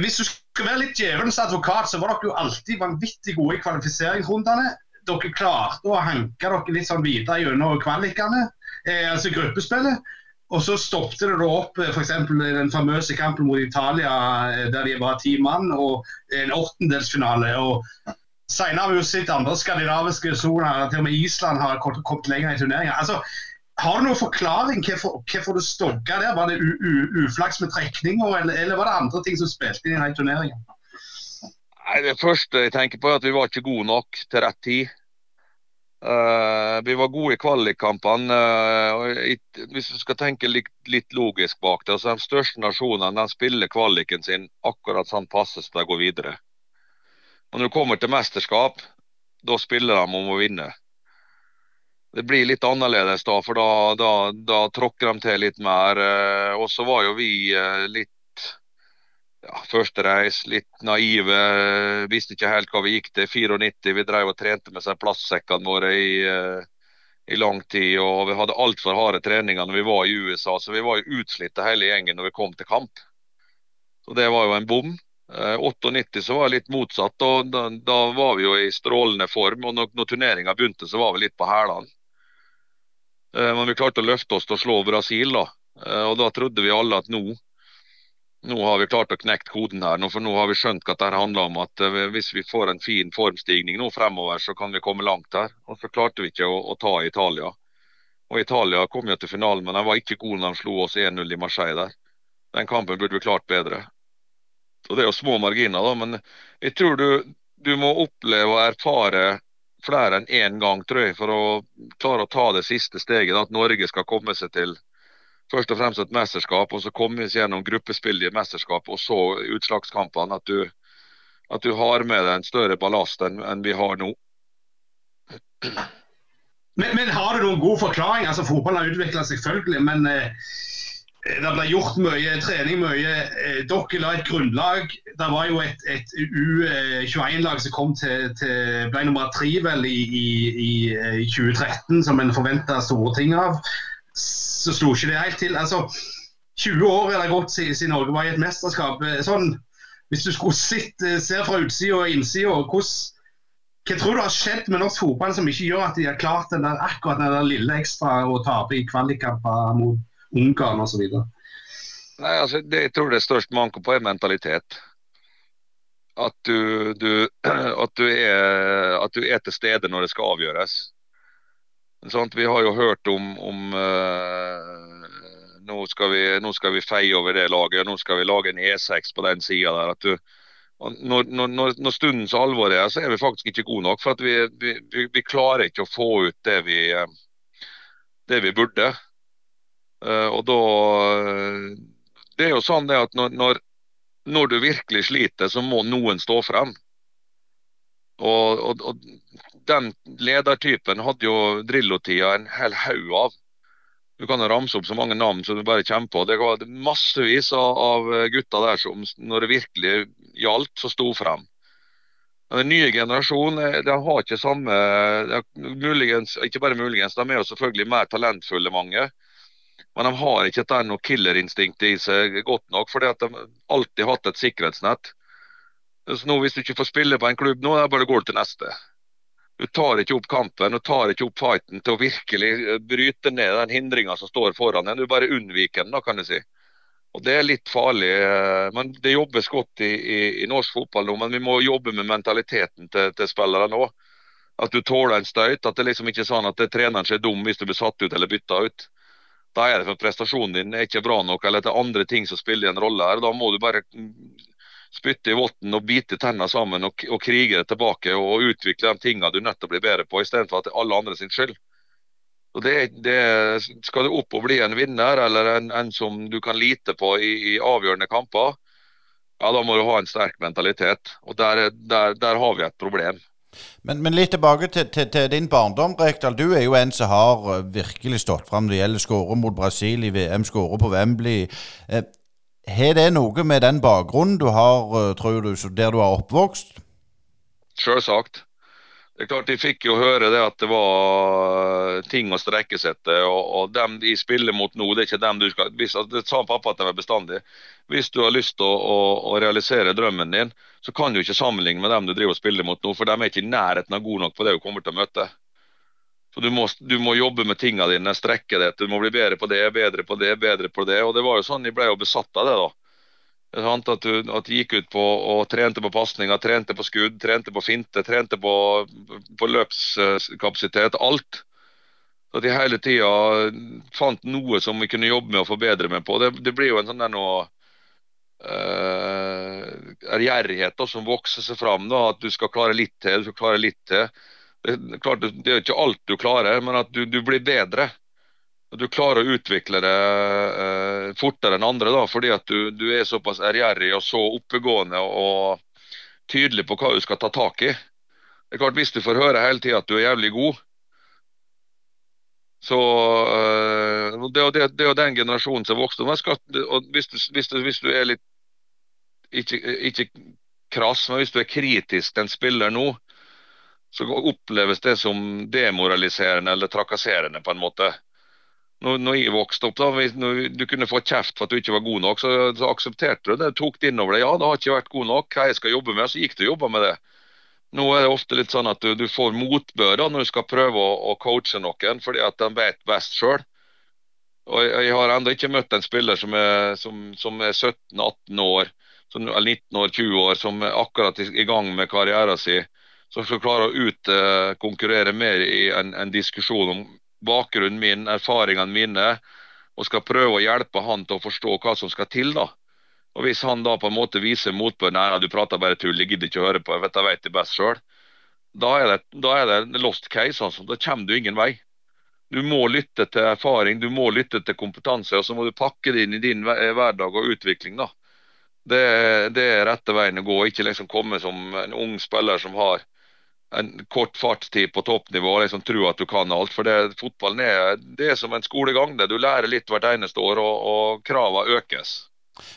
hvis du skal være litt djevelens advokat, så var dere jo alltid vanvittig gode i kvalifiseringsrundene. Dere klarte å hanke dere litt sånn videre gjennom kvalikene, eh, altså gruppespillet. Og så stoppet det da opp eh, f.eks. den famøse kampen mot Italia eh, der de var ti mann, og en åttendelsfinale. og Senere har vi jo sett andre skandinaviske soner, til og med Island har kommet lenger i turneringa. Altså, har du noen forklaring hvorfor, hvorfor det stogga der? Var det uflaks med trekninger, eller, eller, var det andre ting som spilte inn i den turneringen? Det første jeg tenker på er at vi var ikke gode nok til rett tid. Uh, vi var gode i kvalikkampene. Uh, hvis du skal tenke litt, litt logisk bak det. Altså, de største nasjonene de spiller kvaliken sin akkurat sånn passe så de går videre. Og Når du kommer til mesterskap, da spiller de om å vinne. Det blir litt annerledes da, for da, da, da tråkker de til litt mer. Uh, og så var jo vi litt ja, første reis, litt naive. Visste ikke helt hva vi gikk til. 94, vi drev og trente med seg plastsekkene våre i, eh, i, lang tid. og Vi hadde altfor harde treninger når vi var i USA, så vi var jo utslitte hele gjengen når vi kom til kamp. Så Det var jo en bom. 98 eh, så var det litt motsatt. og da, da, var vi jo i strålende form. og Når, når turneringa begynte, så var vi litt på hælene. Eh, men vi klarte å løfte oss til å slå Brasil. da. Og Da trodde vi alle at nå nå har vi klart å knekke koden her. For nå har vi skjønt hva det handler om. At eh, hvis vi får en fin formstigning nå fremover, så kan vi komme langt her. Og så klarte vi ikke å, å ta Italia. Og Italia kom jo til finalen, men de var ikke gode når de slo oss 1-0 i Marseille der. Den kampen burde vi klart bedre. Og Det er jo små marginer, da, men jeg tror du, du må oppleve og erfare flere enn én gang, tror jeg, for å klare å ta det siste steget. At Norge skal komme seg til først og fremst et mesterskap, og så komme oss gjennom gruppespill i mesterskap, og så utslagskampene. At du, at du har med deg en større ballast enn, enn vi har nå. Men, men, har du noen god forklaring? Altså, Fotball har utvikla seg selvfølgelig, men eh, det ble gjort mye trening. mye. Eh, dere la et grunnlag. Det var jo et, et U21-lag som kom til, til, ble nummer tre vel i, i, i 2013, eh, som en forventa store ting av så slo ikke det helt til. Altså, 20 år er det gått siden Norge var i et mesterskap. Eh, sånn, hvis du skulle sitt, eh, se fra utsida og innsida, hva tror du har skjedd med norsk fotball som ikke gjør at de har klart den der, akkurat den der lille ekstra å tape i kvalikkamper mot Ungarn osv.? Nei, altså, det jeg tror det er størst manko på, er mentalitet. At du, du, at, du er, at du, er, til stede når det skal avgjøres. Sånn, vi har jo hørt om, om uh, nå, skal vi, nå, skal vi, feie over det laget, nå skal vi lage en E6 på den sida der. du når, når, når, stundens alvor er, så er vi faktisk ikke gode nok. For vi, vi, vi, klarer ikke å få ut det vi, det vi burde. Uh, og da Det er jo sånn det at når, når, du virkelig sliter, så må noen stå frem. Og, og, og den ledertypen hadde jo Drillo-tida en hel haug av. Du kan ramse opp så mange navn som du bare kommer på. Det var massevis av gutter der som når det virkelig gjaldt, så sto frem. Men Den nye generasjonen eh, de har ikke samme muligens, Ikke bare muligens, de er jo selvfølgelig mer talentfulle, mange. Men de har ikke noe killerinstinktet i seg godt nok, fordi at de alltid har hatt et sikkerhetsnett. Så nå Hvis du ikke får spille på en klubb nå, da bare går du til neste. Du tar ikke opp kampen og tar ikke opp fighten til å virkelig eh, bryte ned den hindringa som står foran deg. Du bare unnviker den, da, kan du si. Og Det er litt farlig. Eh, men Det jobbes godt i, i, i norsk fotball nå, men vi må jobbe med mentaliteten til, til spillere nå. At du tåler en støyt. At det liksom ikke er sånn at treneren ser dum hvis du blir satt ut eller bytta ut. Da er det for prestasjonen din er ikke bra nok, eller at det er andre ting som spiller en rolle her. Da må du bare spytte i votten og bite tennene sammen og, og krige det tilbake og utvikle de tingene du nødt til å bli bedre på, istedenfor at det er alle andre sin skyld. Og det, det, skal du opp og bli en vinner eller en, en som du kan lite på i, i, avgjørende kamper, ja, da må du ha en sterk mentalitet. Og Der, der, der har vi et problem. Men, men litt tilbake til, til, til, din barndom, Rekdal. Du er jo en som har eh, virkelig stått fram det gjelder skåre mot Brasil i VM, skåre på Wembley. Eh, har det noe med den bakgrunnen du har, eh, tror du, der du har oppvokst? Sjølsagt. Det er klart De fikk jo høre det at det var eh, ting å strekke seg etter. Og, og dem de spiller mot nå, det er ikke dem du skal hvis, Det sa pappa at de er bestandig. Hvis du har lyst til å, å, å, realisere drømmen din, så kan du ikke sammenligne med dem du driver og spiller mot nå. For de er ikke i nærheten av gode nok på det du kommer til å møte. Så du må, du må, jobbe med tingene dine, strekke det. Du må bli bedre på det, bedre på det, bedre på det. Og det var jo sånn de ble jo besatt av det, da. At du, at du gikk ut på og trente på pasninger, trente på skudd, trente på finte, trente på, på løpskapasitet. Alt. At de hele tida fant noe som vi kunne jobbe med og forbedre med på. Det, det blir jo en sånn der noe uh, som vokser seg fram. da, At du skal klare litt til, du skal klare litt til det, klart, det er ikke alt du klarer, men at du, du blir bedre. Du klarer å utvikle det eh, fortere enn andre da, fordi at du, du er såpass ærgjerrig og så oppegående og tydelig på hva du skal ta tak i. Det er klart Hvis du får høre hele tida at du er jævlig god, så øh, det, det, det, er jo den generasjonen som vokste opp. Hvis, hvis, hvis, du er litt ikke, ikke krass, men hvis du er kritisk til en spiller nå, så oppleves det som demoraliserende eller trakasserende på en måte. Når, når jeg vokste opp, da, når du kunne få kjeft for at du ikke var god nok, så, så aksepterte du det. Tok det innover deg. Ja, det har ikke vært god nok. Hva jeg skal jobbe med? Så gikk du og jobba med det. Nå er det ofte litt sånn at du, du får motbør da, når du skal prøve å, å coache noen, fordi at de vet best sjøl. Og jeg, jeg har ennå ikke møtt en spiller som er, som, som er 17-18 år, som, eller 19 år, 20 år, som er akkurat i, i gang med karrieren sin som skal klare å utkonkurrere mer i en, en, diskusjon om bakgrunnen min, erfaringene mine, og skal prøve å hjelpe han til å forstå hva som skal til. da. Og Hvis han da på en måte viser motbør, nei, du prater bare tull, jeg gidder ikke å høre på, jeg vet jeg vet det best selv, da da er det lost case. altså. Da kommer du ingen vei. Du må lytte til erfaring, du må lytte til kompetanse, og så må du pakke det inn i din hverdag og utvikling. da. Det, det er rette veien å gå, ikke liksom komme som en ung spiller som har en kort fartstid på toppnivå og liksom tro at du kan alt. For det, fotballen er, det er som en skolegang. det. Du lærer litt hvert eneste år, og, og kravene økes.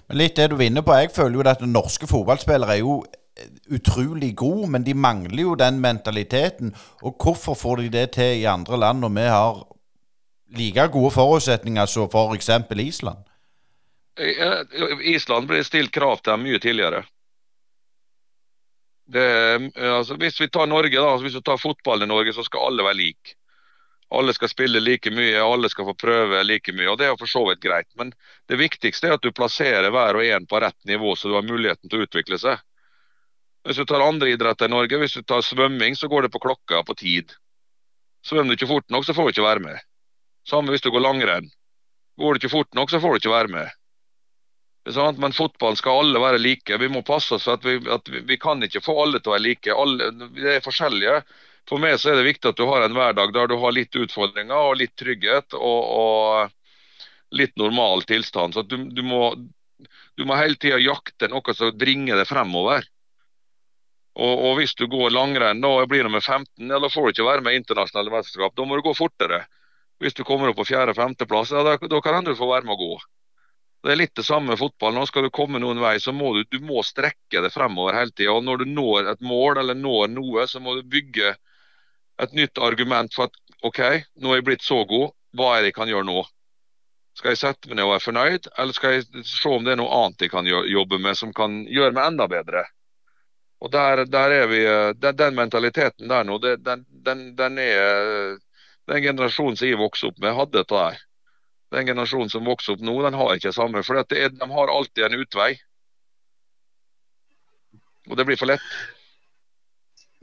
Men litt det du vinner på. Jeg føler jo at norske fotballspillere er jo utrolig gode, men de mangler jo den mentaliteten. Og hvorfor får de det til i andre land når vi har like gode forutsetninger som f.eks. Island? Island ble stilt krav til mye tidligere. Det, altså, hvis vi tar Norge da, altså, hvis vi tar fotballen i Norge, så skal alle være like. Alle skal spille like mye, alle skal få prøve like mye. og Det er for så vidt greit. Men det viktigste er at du plasserer hver og en på rett nivå, så du har muligheten til å utvikle seg. Hvis du tar andre idretter i Norge, hvis du tar svømming, så går det på klokka, på tid. Svømmer du ikke fort nok, så får du ikke være med. Samme hvis du går langrenn. Går du ikke fort nok, så får du ikke være med. Men fotball skal alle være like. Vi må passe oss for at vi, at vi kan ikke få alle til å være like. Alle, vi er forskjellige. For meg så er det viktig at du har en hverdag der du har litt utfordringer og litt trygghet og, og litt normal tilstand. Så du, du, må, du må hele tida jakte noe som bringer deg fremover. Og, og, hvis du går langrenn og blir nummer 15, ja, da får du ikke være med i internasjonale mesterskap. Da må du gå fortere. Hvis du kommer opp på fjerde-femteplass, ja, da, da kan du få være med å gå. Det er litt det samme med fotball. Nå skal du komme noen vei, så må du, du må strekke det fremover hele tida. Når du når et mål eller når noe, så må du bygge et nytt argument for at OK, nå er jeg blitt så god, hva er det jeg kan gjøre nå? Skal jeg sette meg ned og være fornøyd, eller skal jeg se om det er noe annet jeg kan jobbe med som kan gjøre meg enda bedre? Og der, der er vi, eh, den, den, mentaliteten der nå, den, den, den, er Den generasjonen som jeg vokste opp med, hadde dette der. Den generasjonen som vokser opp nå, den har ikke det samme. For de har alltid en utvei. Og det blir for lett.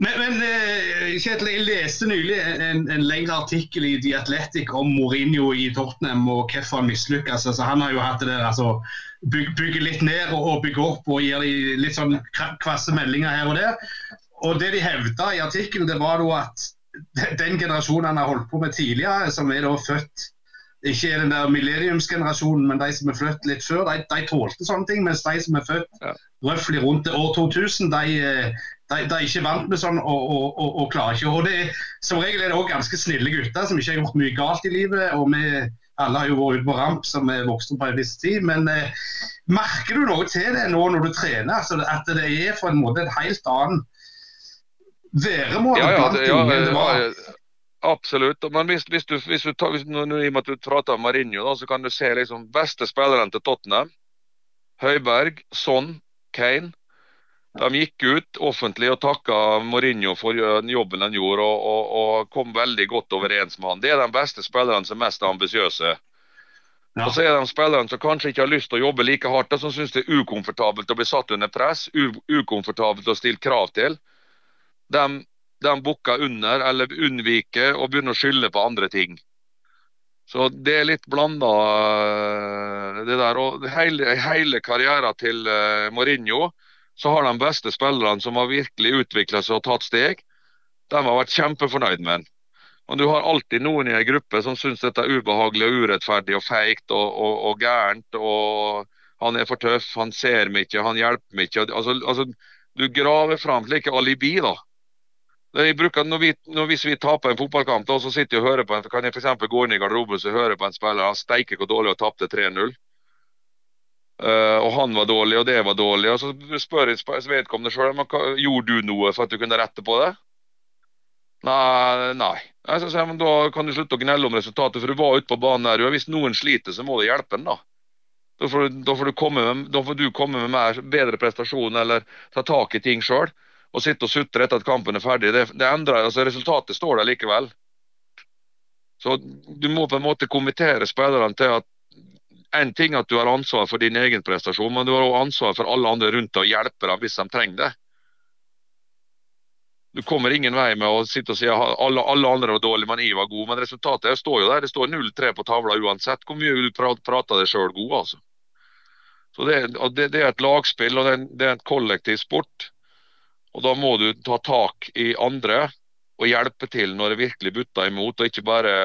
Men, men eh, Kjetil, jeg leste nylig en, en, lengre artikkel i The Athletic om Mourinho i Tottenham og hvorfor han mislykkes. Altså, han har jo hatt det der, altså, bygge, bygge litt ned og bygge opp og gir de litt sånn kvasse meldinger her og der. Og Det de hevda i artikkelen, det var da at den generasjonen han har holdt på med tidligere, som er da født ikke er den der millenniumsgenerasjonen, men de som er født litt før, de, de tålte sånne ting. Mens de som er født ja. rundt år 2000, de, de, de, er ikke vant med sånn og, og, og, og klarer ikke. Og det, Som regel er det òg ganske snille gutter som ikke har gjort mye galt i livet. og vi alle har jo vært ute på ramp som er vokst opp på en viss tid. Men eh, merker du noe til det nå når du trener? Altså, at det er for en måte et helt annet væremåte ja, ja, blant ja, det var? Absolutt. Men hvis, hvis, du, hvis du hvis, I og med at du prater om Marinho, da, så kan du se liksom beste spillerne til Tottenham. Høiberg, Son, Kane. De gikk ut offentlig og takka Mourinho for jobben han gjorde, og, og, og, kom veldig godt overens med han. Det er de beste spillerne som er mest ambisiøse. Ja. Og så er de spillerne som kanskje ikke har lyst til å jobbe like hardt, og som syns det er ukomfortabelt å bli satt under press, ukomfortabelt å stille krav til. De, de bukker under eller unnviker og begynner å skylde på andre ting. Så det er litt blanda, eh, det der. Og hele, hele karrieren til eh, Mourinho så har de beste spillerne som har virkelig utvikla seg og tatt steg, de har vært kjempefornøyd med den. Og Du har alltid noen i en gruppe som syns dette er ubehagelig og urettferdig og feigt og, og, og, gærent. og Han er for tøff, han ser meg ikke, han hjelper ikke. Altså, altså, du graver fram slike alibi. da. Bruker, når vi, når hvis vi taper en fotballkamp, da, så sitter jeg og hører på en, kan jeg for gå inn i garderoben og høre på en spiller han steiker hvor dårlig og tapte 3-0. Uh, og han var dårlig, og det var dårlig. og Så spør jeg vedkommende sjøl gjorde du noe for at du kunne rette på det. Nei. nei. Jeg sier, men Da kan du slutte å gnelle om resultatet, for du var ute på banen der. Hvis noen sliter, så må du hjelpe den, da. Da får, da får, du, komme med, da får du komme med mer, bedre prestasjon eller ta tak i ting sjøl. Og sitte og sutre etter at kampen er ferdig. Det, det endrer, altså Resultatet står der likevel. Så Du må på en måte kommentere spillerne til at en ting at du har ansvar for din egen prestasjon, men du har også ansvar for alle andre rundt deg og hjelpe dem hvis de trenger det. Du kommer ingen vei med å sitte og si at alle, alle andre var dårlige, men jeg var god. Men resultatet står jo der. Det står 0-3 på tavla uansett hvor mye du prater deg sjøl god. altså. Så det, det, det, er et lagspill og det er, det er en kollektiv sport. Og Da må du ta tak i andre og hjelpe til når det virkelig butter imot, og ikke bare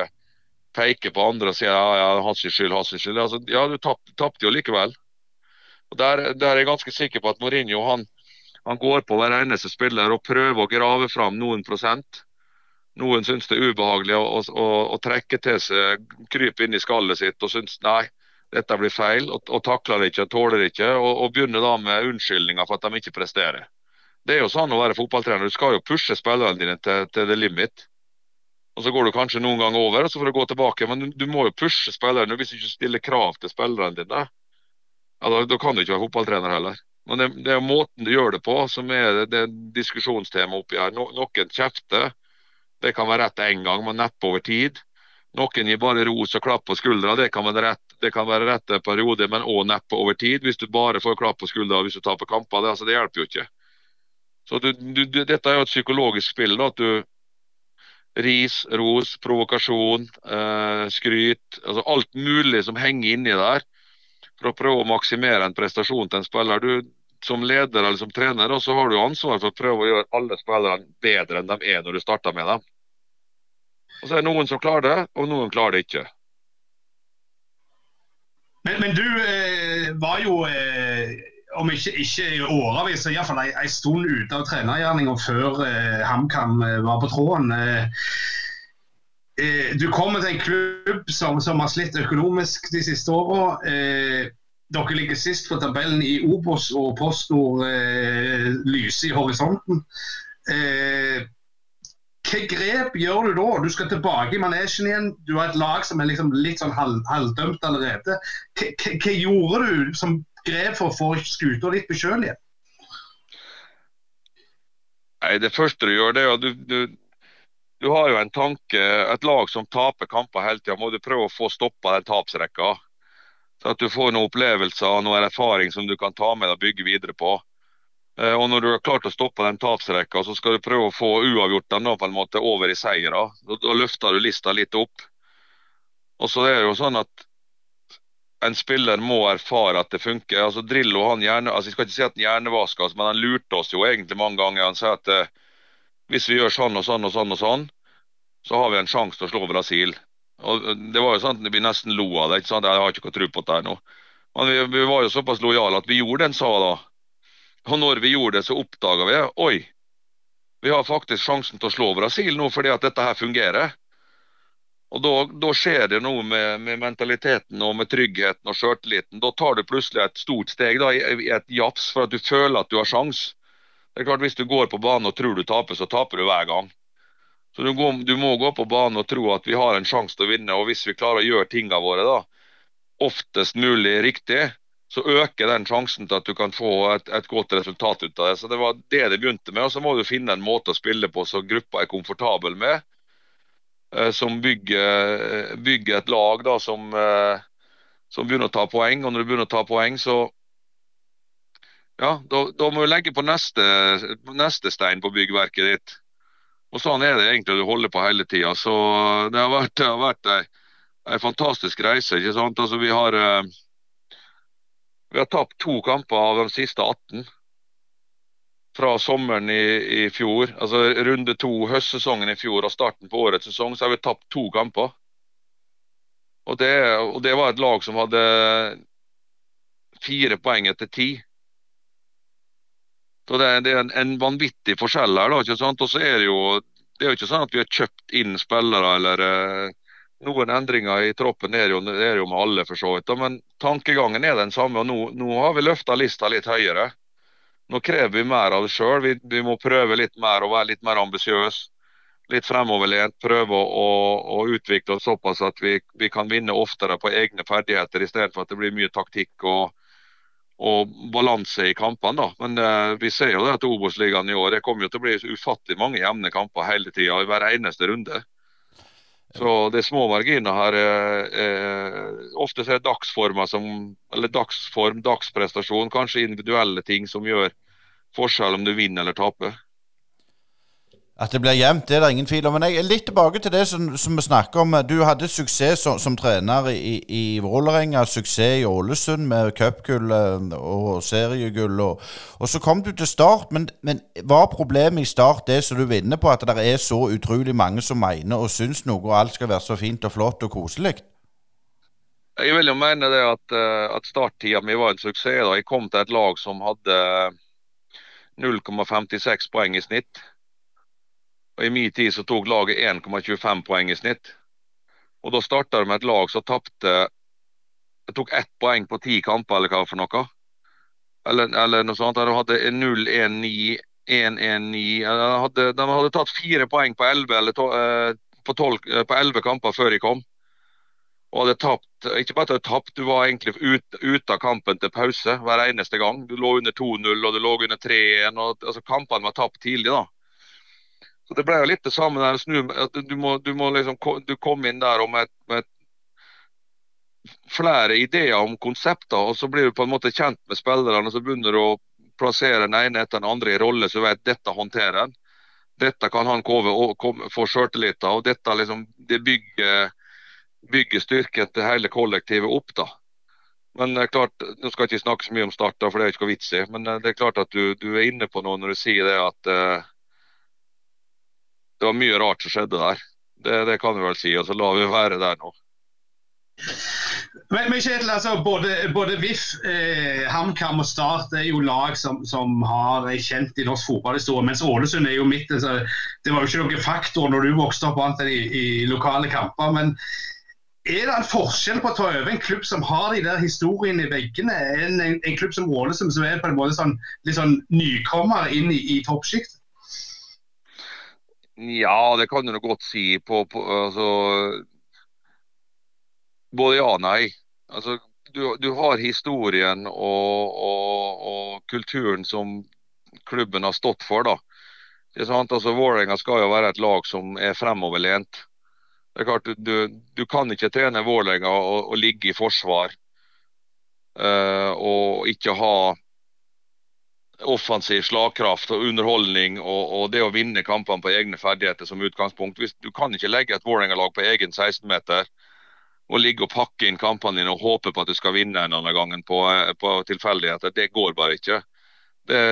peke på andre og si ja, ja, hans skyld, hans skyld. Altså, ja, du tapte tapt jo likevel. Og der, der, er jeg ganske sikker på at Mourinho han, han går på hver eneste spiller og prøver å grave fram noen prosent. Noen syns det er ubehagelig å, å, å, trekke til seg, krype inn i skallet sitt og syns nei, dette blir feil, og, og takler det ikke, tåler det ikke, og, og begynner da med unnskyldninger for at de ikke presterer. Det er jo sånn å være fotballtrener, du skal jo pushe spillerne dine til, til det limit. Og Så går du kanskje noen ganger over, og så får du gå tilbake. Men du, du må jo pushe spillerne hvis du ikke stiller krav til spillerne dine. Ja, da, da, kan du ikke være fotballtrener heller. Men det, det er måten du gjør det på som er det, det diskusjonstemaet oppi her. No, noen kjefter. Det kan være rett én gang, men neppe over tid. Noen gir bare ros og klapp på skuldra. Det kan være rett, det kan være rett en periode, men òg neppe over tid. Hvis du bare får klapp på skuldra hvis du taper kamper. Det, altså, det hjelper jo ikke. Så du, du, dette er jo et psykologisk spill. da, at du ris, ros, provokasjon, eh, skryt. altså Alt mulig som henger inni der for å prøve å maksimere en prestasjon til en spiller. Du, som leder eller som trener så har du ansvar for å prøve å gjøre alle spillerne bedre enn de er når du starter med dem. Og Så er det noen som klarer det, og noen klarer det ikke. Men, men du eh, var jo eh om ikke, ikke i årevis, så iallfall en, en stund ute av trenergjerninga før eh, HamKam eh, var på tråden. Eh, eh, du kommer til en klubb som, som, har slitt økonomisk de siste åra. Eh, dere ligger sist på tabellen i Obos, og PostNord eh, lyser i horisonten. hva grep gjør du da? Du skal tilbake i manesjen igjen. Du har et lag som er liksom litt sånn halvdømt allerede. Hva, hva gjorde du som grep for å få skuta litt på kjøl igjen? Nei, Det første du gjør, det er at du, du, du har jo en tanke. Et lag som taper kamper hele tida, må du prøve å få stoppa den tapsrekka. Så at du får noen opplevelser og noen erfaring som du kan ta med deg og bygge videre på. Eh, og når du har klart å stoppe den tapsrekka, så skal du prøve å få uavgjort den på en måte over i seier Da, da løfter du lista litt opp. Og så er det jo sånn at en spiller må erfare at det funker. Altså Drillo han hjerne, altså Jeg skal ikke si at han hjernevasker oss, men han lurte oss jo egentlig mange ganger. Han sa at eh, hvis vi gjør sånn og sånn og sånn, og sånn, så har vi en sjanse til å slå Brasil. Og Det var jo sånn at vi nesten lo av det. ikke sant? Jeg har ikke tro på det nå. Men vi, vi, var jo såpass lojale at vi gjorde det han sa da. Og når vi gjorde det, så oppdaga vi oi, vi har faktisk sjansen til å slå Brasil nå fordi at dette her fungerer. Og da, da, skjer det noe med, med, mentaliteten og med tryggheten og sjøltilliten. Da tar du plutselig et stort steg da, i, et jafs for at du føler at du har sjans. Det er klart Hvis du går på banen og tror du taper, så taper du hver gang. Så du, går, du må gå på banen og tro at vi har en sjanse til å vinne. Og hvis vi klarer å gjøre tingene våre da, oftest mulig riktig, så øker den sjansen til at du kan få et, et, godt resultat ut av det. Så Det var det det begynte med. og Så må du finne en måte å spille på som gruppa er komfortabel med som bygger, bygger, et lag da, som, eh, som, begynner å ta poeng. Og når du begynner å ta poeng, så ja, da, da må du legge på neste, neste, stein på byggverket ditt. Og Sånn er det egentlig du holder på hele tida. Så det har vært, det har vært ei, ei, fantastisk reise. ikke sant? Altså, vi har, eh, vi har tapt to kamper av de siste 18 fra sommeren i, i, fjor, altså runde to, høstsesongen i fjor og starten på årets sesong, så har vi tapt to kamper. Og det, og det var et lag som hadde fire poeng etter ti. Så det, det er en, en, vanvittig forskjell her. da, ikke sant? Og så er det jo det er jo ikke sånn at vi har kjøpt inn spillere eller eh, noen endringer i troppen. Det er jo, det er jo med alle, for så vidt. Men tankegangen er den samme. og Nå, nå har vi løfta lista litt høyere. Nå krever vi mer av det sjøl. Vi, vi, må prøve litt mer og være litt mer ambisiøse. Litt fremoverlent. Prøve å, å, utvikle oss såpass at vi, vi, kan vinne oftere på egne ferdigheter, istedenfor at det blir mye taktikk og, og balanse i kampene. Men eh, vi ser jo det at Obos-ligaen i år det kommer jo til å bli ufattelig mange jevne kamper hele tida, i hver eneste runde. Så det er små marginer her. Eh, eh, ofte er det dagsformer som Eller dagsform, dagsprestasjon, kanskje individuelle ting som gjør forskjell om du vinner eller taper. At det blir jevnt, det er det ingen tvil om. Men jeg er litt tilbake til det som, som vi snakker om. Du hadde suksess som, som trener i, i Vålerenga, suksess i Ålesund med cupgull eh, og seriegull. Og, og, så kom du til Start, men, men var problemet i Start det som du vinner på, at det er så utrolig mange som mener og syns noe, og alt skal være så fint og flott og koselig? Jeg vil jo mene det at, eh, at starttida mi var en suksess. da. Jeg kom til et lag som hadde 0,56 poeng i snitt. Og I min tid så tok laget 1,25 poeng i snitt. Og Da starta det med et lag som tapte tok ett poeng på ti kamper, eller hva for noe. Eller, eller noe sånt. De hadde 0-1-9, 1-1-9 de, de hadde tatt fire poeng på 11, eller to, eh, på, 12, eh, på 11 kamper før de kom. Og hadde tapt, ikke bare tapt, du var egentlig ute ut av kampen til pause hver eneste gang. Du lå under 2-0 og du lå under 3-1. altså Kampene var tapt tidlig. da. Så Det ble jo litt det samme der. Snu, at du, må, du må liksom du kom inn der med, med flere ideer om konsepter, og så blir du på en måte kjent med spillerne. Så begynner du å plassere den ene etter den andre i rolle, så du vet dette håndterer han. Dette kan han kove, og, få sjøltillit av. og dette liksom, det bygger, bygger styrken til hele kollektivet opp. da. Men det er klart, Nå skal jeg ikke snakke så mye om Start, for det er ikke vits i. Men det er klart at du, du, er inne på noe når du sier det at uh, det var mye rart som skjedde der. Det, det kan vi vel si. Og så lar vi være der nå. Men, men Kjetil, altså, både, både VIF, eh, HamKam og Start er jo lag som, som har kjent i norsk fotballhistorie. Mens Ålesund er jo midt. Altså, det var jo ikke noen faktor når du vokste opp annet enn i, i lokale kamper. men er det en forskjell på å ta over en klubb som har de der historiene i veggene, enn en, en, klubb som Ålesund, som er på en måte sånn, litt sånn nykommer inn i, i toppsjiktet? Ja, det kan du godt si. På, på, altså, både ja og nei. Altså, du, du, har historien og, og, og, kulturen som klubben har stått for. da. Det altså Vålerenga skal jo være et lag som er fremoverlent. Det er klart, Du, du kan ikke trene Vålerenga og, og ligge i forsvar uh, og ikke ha offensiv slagkraft og underholdning og, og, det å vinne kampene på egne ferdigheter som utgangspunkt. Hvis, du kan ikke legge et Vålerenga-lag på egen 16-meter og ligge og pakke inn kampene dine og håpe på at du skal vinne en annen gang på, på tilfeldigheter. Det går bare ikke. Det,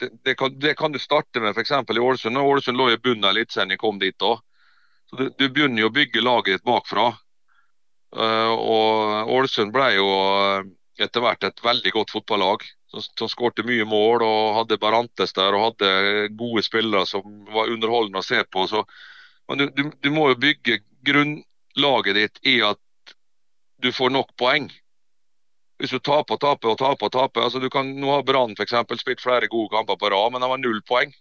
det, det, kan, det, kan, du starte med f.eks. i Ålesund. Ålesund lå i bunnen av Eliteserien kom dit da. Du, du, begynner jo å bygge laget ditt bakfra. Uh, og Ålesund ble jo etter hvert et veldig godt fotballag som, skårte mye mål og hadde Barantes der og hadde gode spillere som var underholdende å se på. Så, du, du, du, må jo bygge grunnlaget ditt i at du får nok poeng. Hvis du taper og taper og taper, og taper altså du kan, Nå har Brann spilt flere gode kamper på rad, men de har null poeng.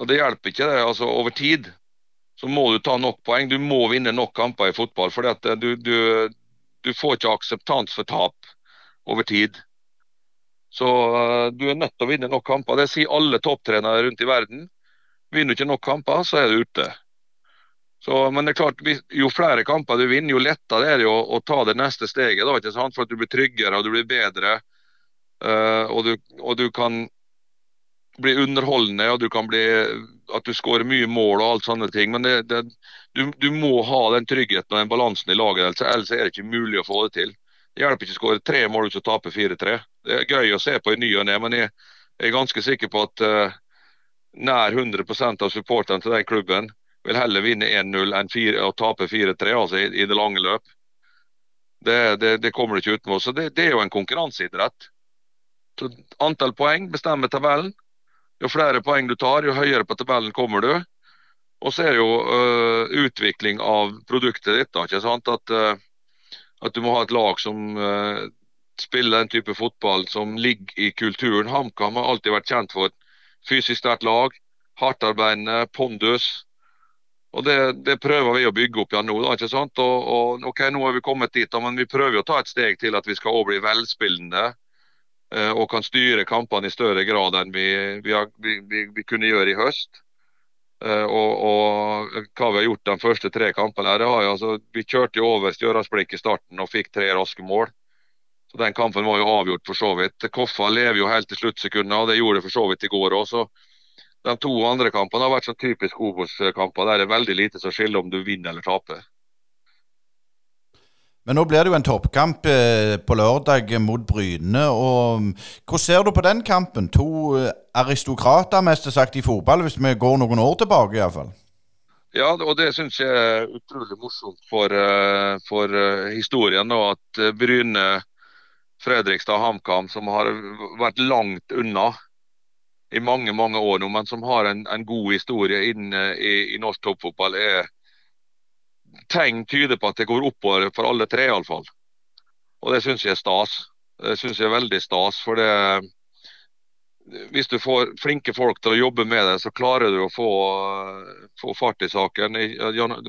Og Det hjelper ikke det. altså Over tid så må du ta nok poeng. Du må vinne nok kamper i fotball. for du, du, du får ikke akseptans for tap over tid. Så uh, du er nødt til å vinne nok kamper. Det sier alle topptrenere rundt i verden. Vinner du ikke nok kamper, så er du ute. Så, men det er klart, jo flere kamper du vinner, jo lettere er det å, å ta det neste steget. Da, ikke sant? For at du blir tryggere og du blir bedre. Uh, og, du, og, du, kan bli underholdende og du kan bli at du skårer mye mål og alt sånne ting. Men det, det, du, du, må ha den tryggheten og den balansen i laget, ellers er det ikke mulig å få det til. Hjelper ikke å skåre tre mål hvis du taper 4-3. Det er gøy å se på i ny og ne, men jeg er ganske sikker på at uh, nær 100% av supporterne til den klubben vil heller vinne 1-0 enn 4, og tape 4-3 altså i, i, det lange løp. Det, det, det kommer du ikke utenom. Så det, det, er jo en konkurranseidrett. Så Antall poeng bestemmer tabellen. Jo flere poeng du tar, jo høyere på tabellen kommer du. Og så er det jo uh, utvikling av produktet ditt. da, ikke sant? At uh, at du må ha et lag som uh, spiller den type fotball som ligger i kulturen. HamKam har alltid vært kjent for et fysisk sterkt lag, hardtarbeidende, pondus. Og det, det, prøver vi å bygge opp igjen nå. da, ikke sant? Og, og, ok, Nå har vi kommet dit, da, men vi prøver å ta et steg til at vi skal bli velspillende. Uh, og kan styre kampene i større grad enn vi, vi, har, vi, vi kunne gjøre i høst. Eh, og, og, hva vi har gjort de første tre kampene. Det har, altså, vi kjørte jo over Stjørdalsblink i starten og fikk tre raske mål. Så Den kampen var jo avgjort for så vidt. Koffa lever jo helt til sluttsekundene, og det gjorde det for så vidt i går òg. De to andre kampene har vært sånn typisk Obos-kamper. Der er det veldig lite som skiller om du vinner eller taper. Men nå blir det jo en toppkamp eh, på lørdag mot Bryne. og mm, Hvordan ser du på den kampen? To eh, aristokrater, mest sagt, i fotball, hvis vi går noen år tilbake iallfall. Ja, og det syns jeg er utrolig morsomt for, eh, for historien. Og at Bryne, Fredrikstad HamKam, som har vært langt unna i mange mange år nå, men som har en, en god historie inn i, i norsk toppfotball, er tegn tyder på at det går oppover for alle tre, iallfall. Og det syns jeg er stas. Det syns jeg er veldig stas. For det Hvis du får flinke folk til å jobbe med det, så klarer du å få, få fart i saken.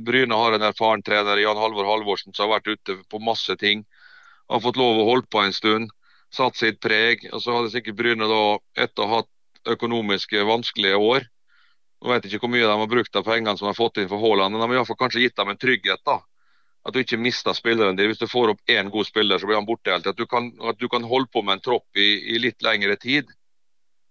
Bryne har en erfaren trener, Jan Halvor Halvorsen, som har vært ute på masse ting. Har fått lov å holde på en stund. Satt sitt preg. Og så hadde sikkert Bryne da, etter å ha hatt økonomiske vanskelige år, nå vet jeg ikke hvor mye de har brukt av pengene som de har fått inn for Haaland, men de har fall kanskje gitt dem en trygghet. da. At du ikke mister spilleren din. Hvis du får opp én god spiller, så blir han borte helt. At du kan, at du kan holde på med en tropp i, i litt lengre tid.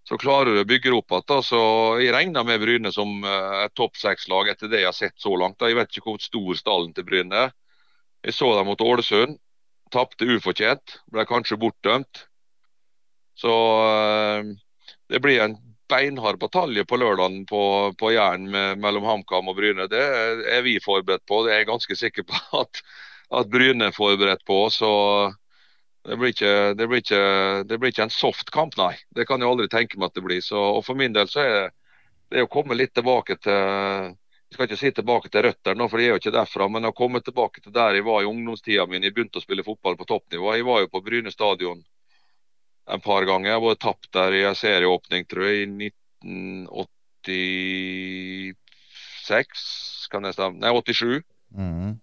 Så klarer du å bygge opp igjen. Så jeg regner med Bryne som uh, et topp seks-lag etter det jeg har sett så langt. Da. Jeg vet ikke hvor stor stallen til Bryne er. Jeg så dem mot Ålesund. Tapte ufortjent. Ble kanskje bortdømt. Så uh, det blir en beinhard batalje på lørdagen på, på Jæren mellom HamKam og Bryne. Det er vi forberedt på. Det er jeg ganske sikker på at, at Bryne er forberedt på. så det blir, ikke, det, blir ikke, det blir, ikke, en soft kamp, nei. Det kan jeg aldri tenke meg at det blir. Så, og For min del så er det, å komme litt tilbake til Jeg skal ikke si tilbake til røttene, for jeg er jo ikke derfra. Men å komme tilbake til der jeg var i ungdomstida mi. Jeg begynte å spille fotball på toppnivå. Jeg var jo på Bryne stadion et par ganger. Jeg både tapt der i en serieåpning, tror jeg, i 1986, kan jeg stemme? Nei, 87. Mm.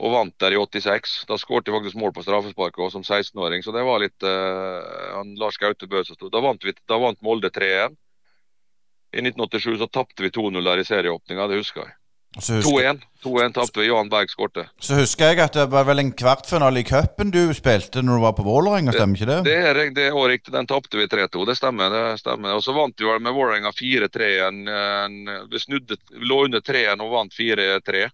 Og vant der i 86. Da skåret jeg faktisk mål på straffesparket også som 16-åring, så det var litt uh, han Lars Gaute Bø som sto. Da vant, vi, da vant Molde 3-1. I 1987 så tapte vi 2-0 der i serieåpninga, det husker jeg. Så husker, 2-1 2-1 tapte vi. Johan Berg skårte. så husker jeg at det var vel en kvartfinale i cupen du spilte når du var på Vålerenga, stemmer ikke det? Det er, det er også riktig, den tapte vi 3-2. Det stemmer. det stemmer. Og så vant vi vel med Vålerenga 4-3. En, en, Vi snudde, lå under 3-1 og vant 4-3.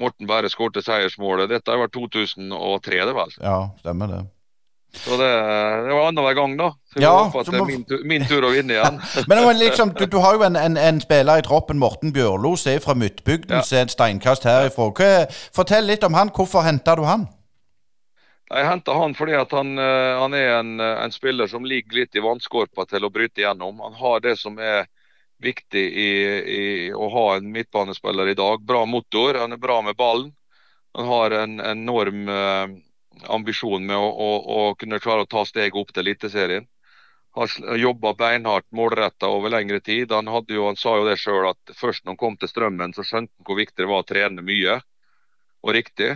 Morten Berre skårte seiersmålet. Dette var 2003, det vel. Ja, stemmer det. Så det, det var annenhver gang, da. Så vi Ja, håper at det er min, tur- min tur å vinne igjen. Men liksom, du, du har jo en, en, en spiller i troppen, Morten Bjørlo, som er fra Midtbygden, Ja. som er et steinkast herifra. Fortell litt om han. Hvorfor henta du han? Jeg henta han fordi han, eh, han er en, eh, en spiller som ligger litt i vannskorpa til å bryte igjennom. Han har det som er viktig i, i å ha en midtbanespiller i dag. Bra motor, han er bra med ballen. Han har en enorm eh, ambisjon med å, å, å kunne klare å ta steget opp til Eliteserien. Har jobba beinhardt, målretta over lengre tid. Han, jo, han sa jo det sjøl at først når han kom til Strømmen, så skjønte han hvor viktig det var å trene mye og riktig.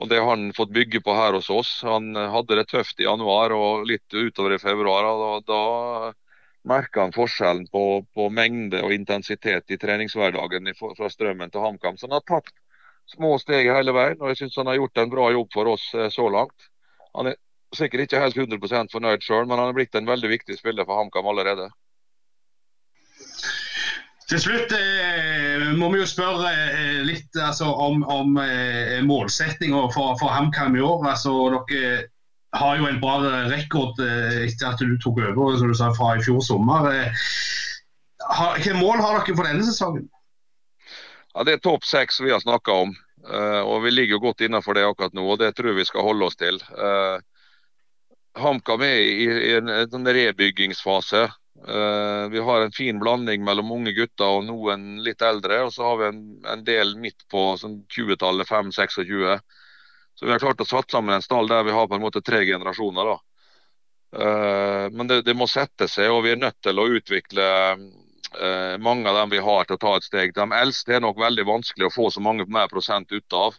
Og det har han fått bygge på her hos oss. Han hadde det tøft i januar og litt utover i februar. og Da, da merka han forskjellen på, på mengde og intensitet i treningshverdagen fra Strømmen til HamKam. Så han har tatt små steg hele veien, og jeg syns han har gjort en bra jobb for oss eh, så langt. Han er sikkert ikke helt 100% fornøyd sjøl, men han er blitt en veldig viktig spiller for HamKam allerede. Til slutt eh, må vi jo spørre eh, litt altså, om, om eh, målsettinga for, for HamKam i år. Altså, dere har jo en bra rekord eh, etter at du tok over som du sa, fra i fjor sommer. Eh, hvilke mål har dere for denne sesongen? Ja, Det er topp seks vi har snakka om, eh, og vi ligger jo godt innenfor det akkurat nå. og Det tror vi skal holde oss til. Eh, HamKam er i, en, en rebyggingsfase. Uh, vi har en fin blanding mellom unge gutter og noen litt eldre. Og så har vi en, en del midt på sånn 20-tallet, 5-26. Så vi har klart å satt sammen en stall der vi har på en måte tre generasjoner. da. Uh, men det, det må sette seg, og vi er nødt til å utvikle eh, mange av dem vi har til å ta et steg. De eldste er nok veldig vanskelig å få så mange mer prosent ut av.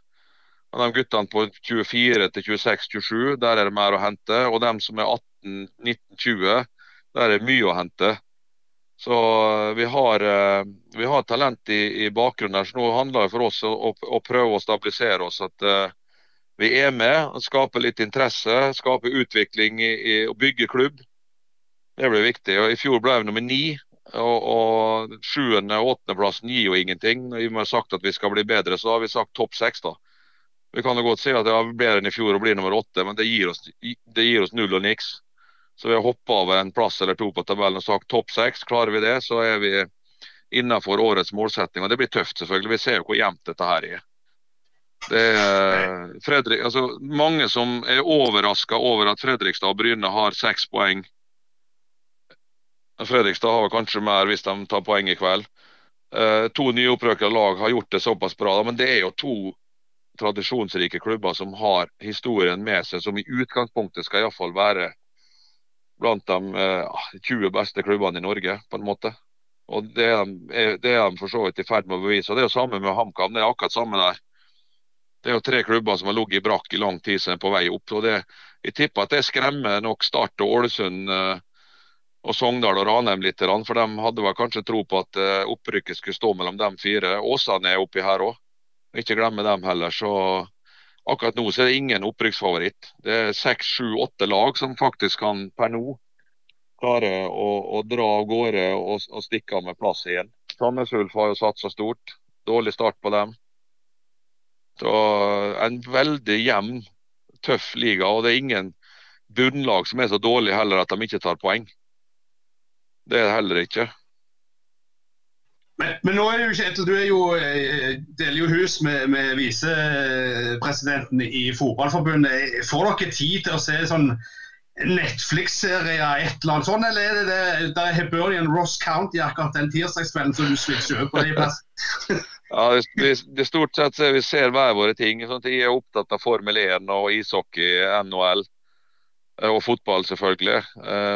Og de guttene på 24 til 26-27, der er det mer å hente. Og dem som er 18-19-20, der er det mye å hente. Så eh, vi har, eh, vi har talent i, i bakgrunnen her, så nå handler det for oss å, å, å prøve å stabilisere oss. At eh, vi er med, skape litt interesse, skape utvikling i, i, og bygge klubb. Det blir viktig. Og I fjor ble vi nummer ni. Og, og sjuende- og åttendeplassen gir jo ingenting. Vi har sagt at vi skal bli bedre, så har vi sagt topp seks. da. Vi kan jo godt si at det er bedre enn i fjor og blir nummer åtte, men det gir oss, det gir oss null og niks. Så vi har hoppa over en plass eller to på tabellen og sagt topp seks. Klarer vi det, så er vi innenfor årets målsetting. Og det blir tøft, selvfølgelig. Vi ser jo hvor jevnt dette her er. Det er Fredrik, altså, mange som er overraska over at Fredrikstad og Bryne har seks poeng. Fredrikstad har kanskje mer hvis de tar poeng i kveld. Eh, to nyopprøkede lag har gjort det såpass bra, men det er jo to tradisjonsrike klubber som har historien med seg, som i utgangspunktet skal iallfall være blant de eh, 20 beste klubbene i Norge, på en måte. Og Det er, de- for så vidt i ferd med å bevise. og Det er jo samme med HamKam. Det er akkurat samme der. Det er jo tre klubber som har ligget i brakk i lang tid, som er på vei opp. og det, Jeg tipper at det skremmer nok Start og Ålesund eh, og Sogndal og Ranheim litt. For de hadde vel kanskje tro på at eh, opprykket skulle stå mellom de fire. Åsane er oppi her òg. Ikke glemme dem heller. Så akkurat nå så er det ingen opprykksfavoritt. Det er seks, sju, åtte lag som faktisk kan per nå klare å, å dra av gårde og, og stikke av med plass igjen. Sandnes Ulf har jo satsa stort. Dårlig start på dem. Så en veldig jevn, tøff liga. Og det er ingen bunnlag som er så dårlig heller at de ikke tar poeng. Det er det heller ikke. Men, men nå er det jo ikke du er jo, eh, deler jo hus med, med visepresidenten i Fotballforbundet. Får dere tid til å se sånn Netflix-serier, et eller annet sånt, eller er det det der er Hibernian Ross County akkurat den tirsdagskvelden som du switcher på det plass? Ja, det, det, det Stort sett vi ser hver våre ting. Sånn jeg er opptatt av Formel 1 og ishockey, NHL. Eh, og fotball, selvfølgelig.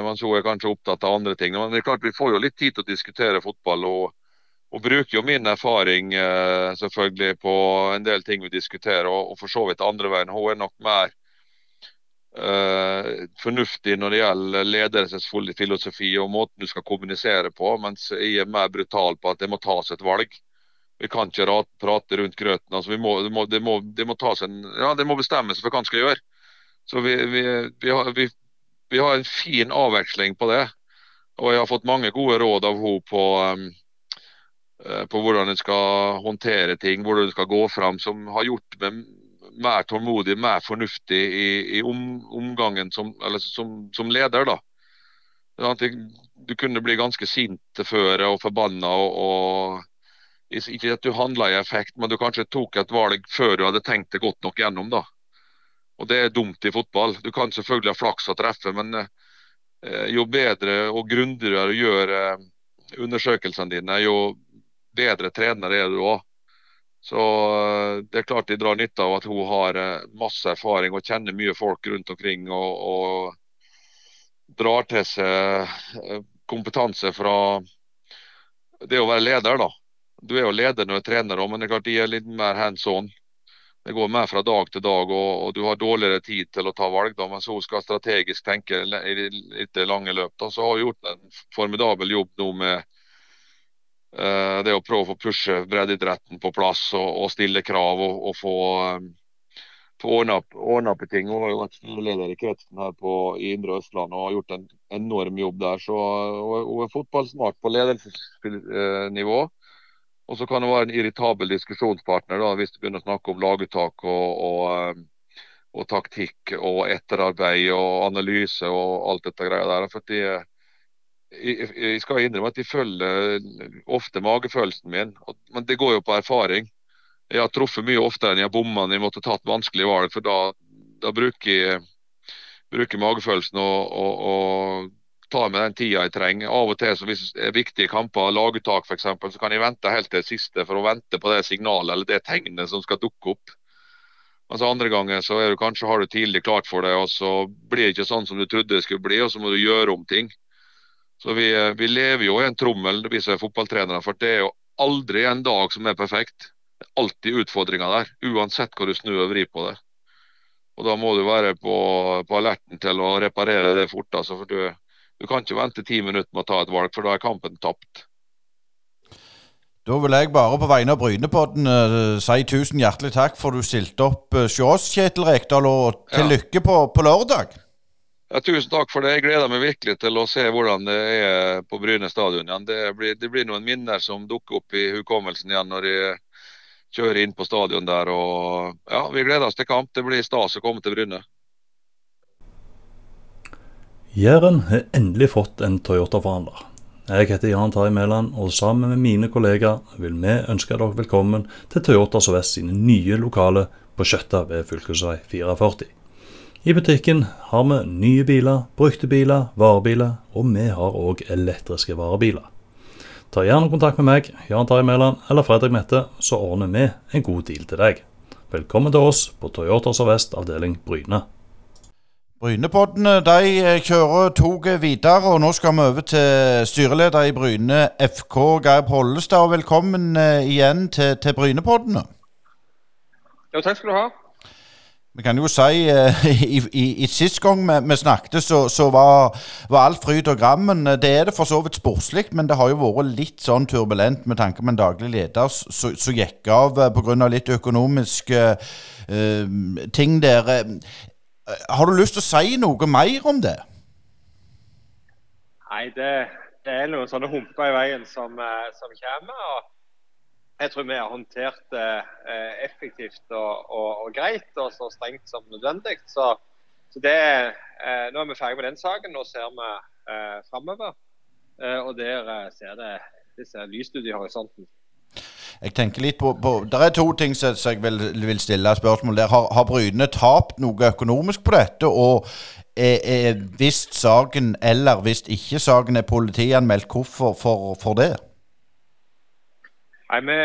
mens hun er kanskje opptatt av andre ting. Men det er klart vi får jo litt tid til å diskutere fotball. og, og bruker jo min erfaring eh, selvfølgelig på en del ting vi diskuterer, og, og for så vidt andre veien. Hun er nok mer uh, fornuftig når det gjelder ledelsesfilosofi og måten du skal kommunisere på, mens jeg er mer brutal på at det må tas et valg. Vi kan ikke prate rundt grøten. altså må, det, må, det, må, det må tas en, ja, det må bestemmes for hva en skal gjøre. Så vi, vi, vi, har, vi, har, en fin avveksling på det. Og jeg har fått mange gode råd av henne på, um, eh, på hvordan en skal håndtere ting, hvordan en skal gå fram, som har gjort meg mer tålmodig, mer fornuftig i, i om, omgangen som, som, som, leder. da. Du kunne bli ganske sint før og forbanna. Og, og, ikke at du handla i effekt, men du kanskje tok et valg før du hadde tenkt det godt nok gjennom. da. Og Det er dumt i fotball. Du kan selvfølgelig ha flaks og treffe, men eh, jo bedre og grundigere du gjør eh, undersøkelsene dine, jo bedre trener er du òg. Så eh, det er klart de drar nytte av at hun har masse erfaring og kjenner mye folk rundt omkring. Og, og drar til seg kompetanse fra det å være leder, da. Du er jo leder når du er trener òg, men det er klart de er litt mer hands on det går mer fra dag til dag, og, og, du har dårligere tid til å ta valg. Da, men så skal strategisk tenke i det lange løp. Da, så har vi gjort en formidabel jobb nå med uh, det å prøve å få pushe breddeidretten på plass og, og, stille krav og, og få, um, få ordna, på ting. Hun har jo vært leder i kretsen her på, i Indre Østland og har gjort en enorm jobb der. Så hun er fotballsmart på ledelsesnivå. Og så kan det være en irritabel diskusjonspartner da, hvis du begynner å snakke om laguttak og, og, eh, og taktikk og etterarbeid og analyse og alt dette greia der. For de, jeg, jeg skal innrømme at de følger ofte magefølelsen min, men det går jo på erfaring. Jeg har truffet mye oftere enn jeg har bomma når jeg måtte tatt vanskelige valg. For da, da bruker jeg bruker magefølelsen og, og, og tar meg den tida jeg trenger. Av og til så hvis det er viktige kamper, laguttak f.eks., så kan jeg vente helt til det siste for å vente på det signalet eller det tegnet som skal dukke opp. Altså Andre ganger så er du kanskje har du tidlig klart for det, og så blir det ikke sånn som du trodde det skulle bli, og så må du gjøre om ting. Så vi, vi lever jo i en trommel, vi som er fotballtrenere, for det er jo aldri en dag som er perfekt. Det er alltid utfordringer der, uansett hva du snur og vrir på det. Og Da må du være på, på alerten til å reparere det fort. Altså, for du, du kan ikke vente ti minutter med å ta et valg, for da er kampen tapt. Da vil jeg bare på vegne av Brynepodden uh, si tusen hjertelig takk for du stilte opp uh, hos oss, Kjetil Rekdal, og til ja. lykke på, på, lørdag. Ja, tusen takk for det. Jeg gleder meg virkelig til å se hvordan det er på Bryne stadion igjen. Det blir, det blir noen minner som dukker opp i hukommelsen igjen når de kjører inn på stadion der. Og, ja, Vi gleder oss til kamp. Det blir stas å komme til Bryne. Jæren har endelig fått en Toyota-forhandler. Jeg heter Jan Terje Mæland, og sammen med mine kollegaer vil vi ønske dere velkommen til Toyota Sør-Vest sine nye lokaler på Skjøtta ved fylkesvei 44. I butikken har vi nye biler, brukte biler, varebiler, og vi har òg elektriske varebiler. Ta gjerne kontakt med meg, Jan Terje Mæland eller Fredrik Mette, så ordner vi en god deal til deg. Velkommen til oss på Toyota Sør-Vest avdeling Bryne. Brynepoddene de eh, kjører toget videre, og nå skal vi over til styreleder i Bryne FK, Geir Pollestad. Velkommen uh, igjen til, til Brynepoddene. Jo, takk skal du ha. Vi kan jo si uh, i, i, i Sist gang vi, vi snakket, så, så var, var, alt fryd og grammen. Det er det for så vidt sportslig, men det har jo vært litt sånn turbulent med tanke på en daglig leder som gikk av pga. litt økonomiske uh, ting der. Eh, har du lyst til å si noe mer om det? Nei, det, det er noen sånne humper i veien som, eh, som, kommer. og Jeg tror vi har håndtert det eh, effektivt og, og, og, greit, og så strengt som nødvendig. Så, så det, Nå er vi ferdig med den saken. Nå ser vi eh, framover. Og der ser det, det ser lyst ut i horisonten. Jeg tenker litt på, på Det er to ting som jeg vil, vil stille spørsmål der. Har, har Bryne tapt noe økonomisk på dette? Og hvis saken, eller hvis ikke saken, er politianmeldt, hvorfor for, for det? Nei, Vi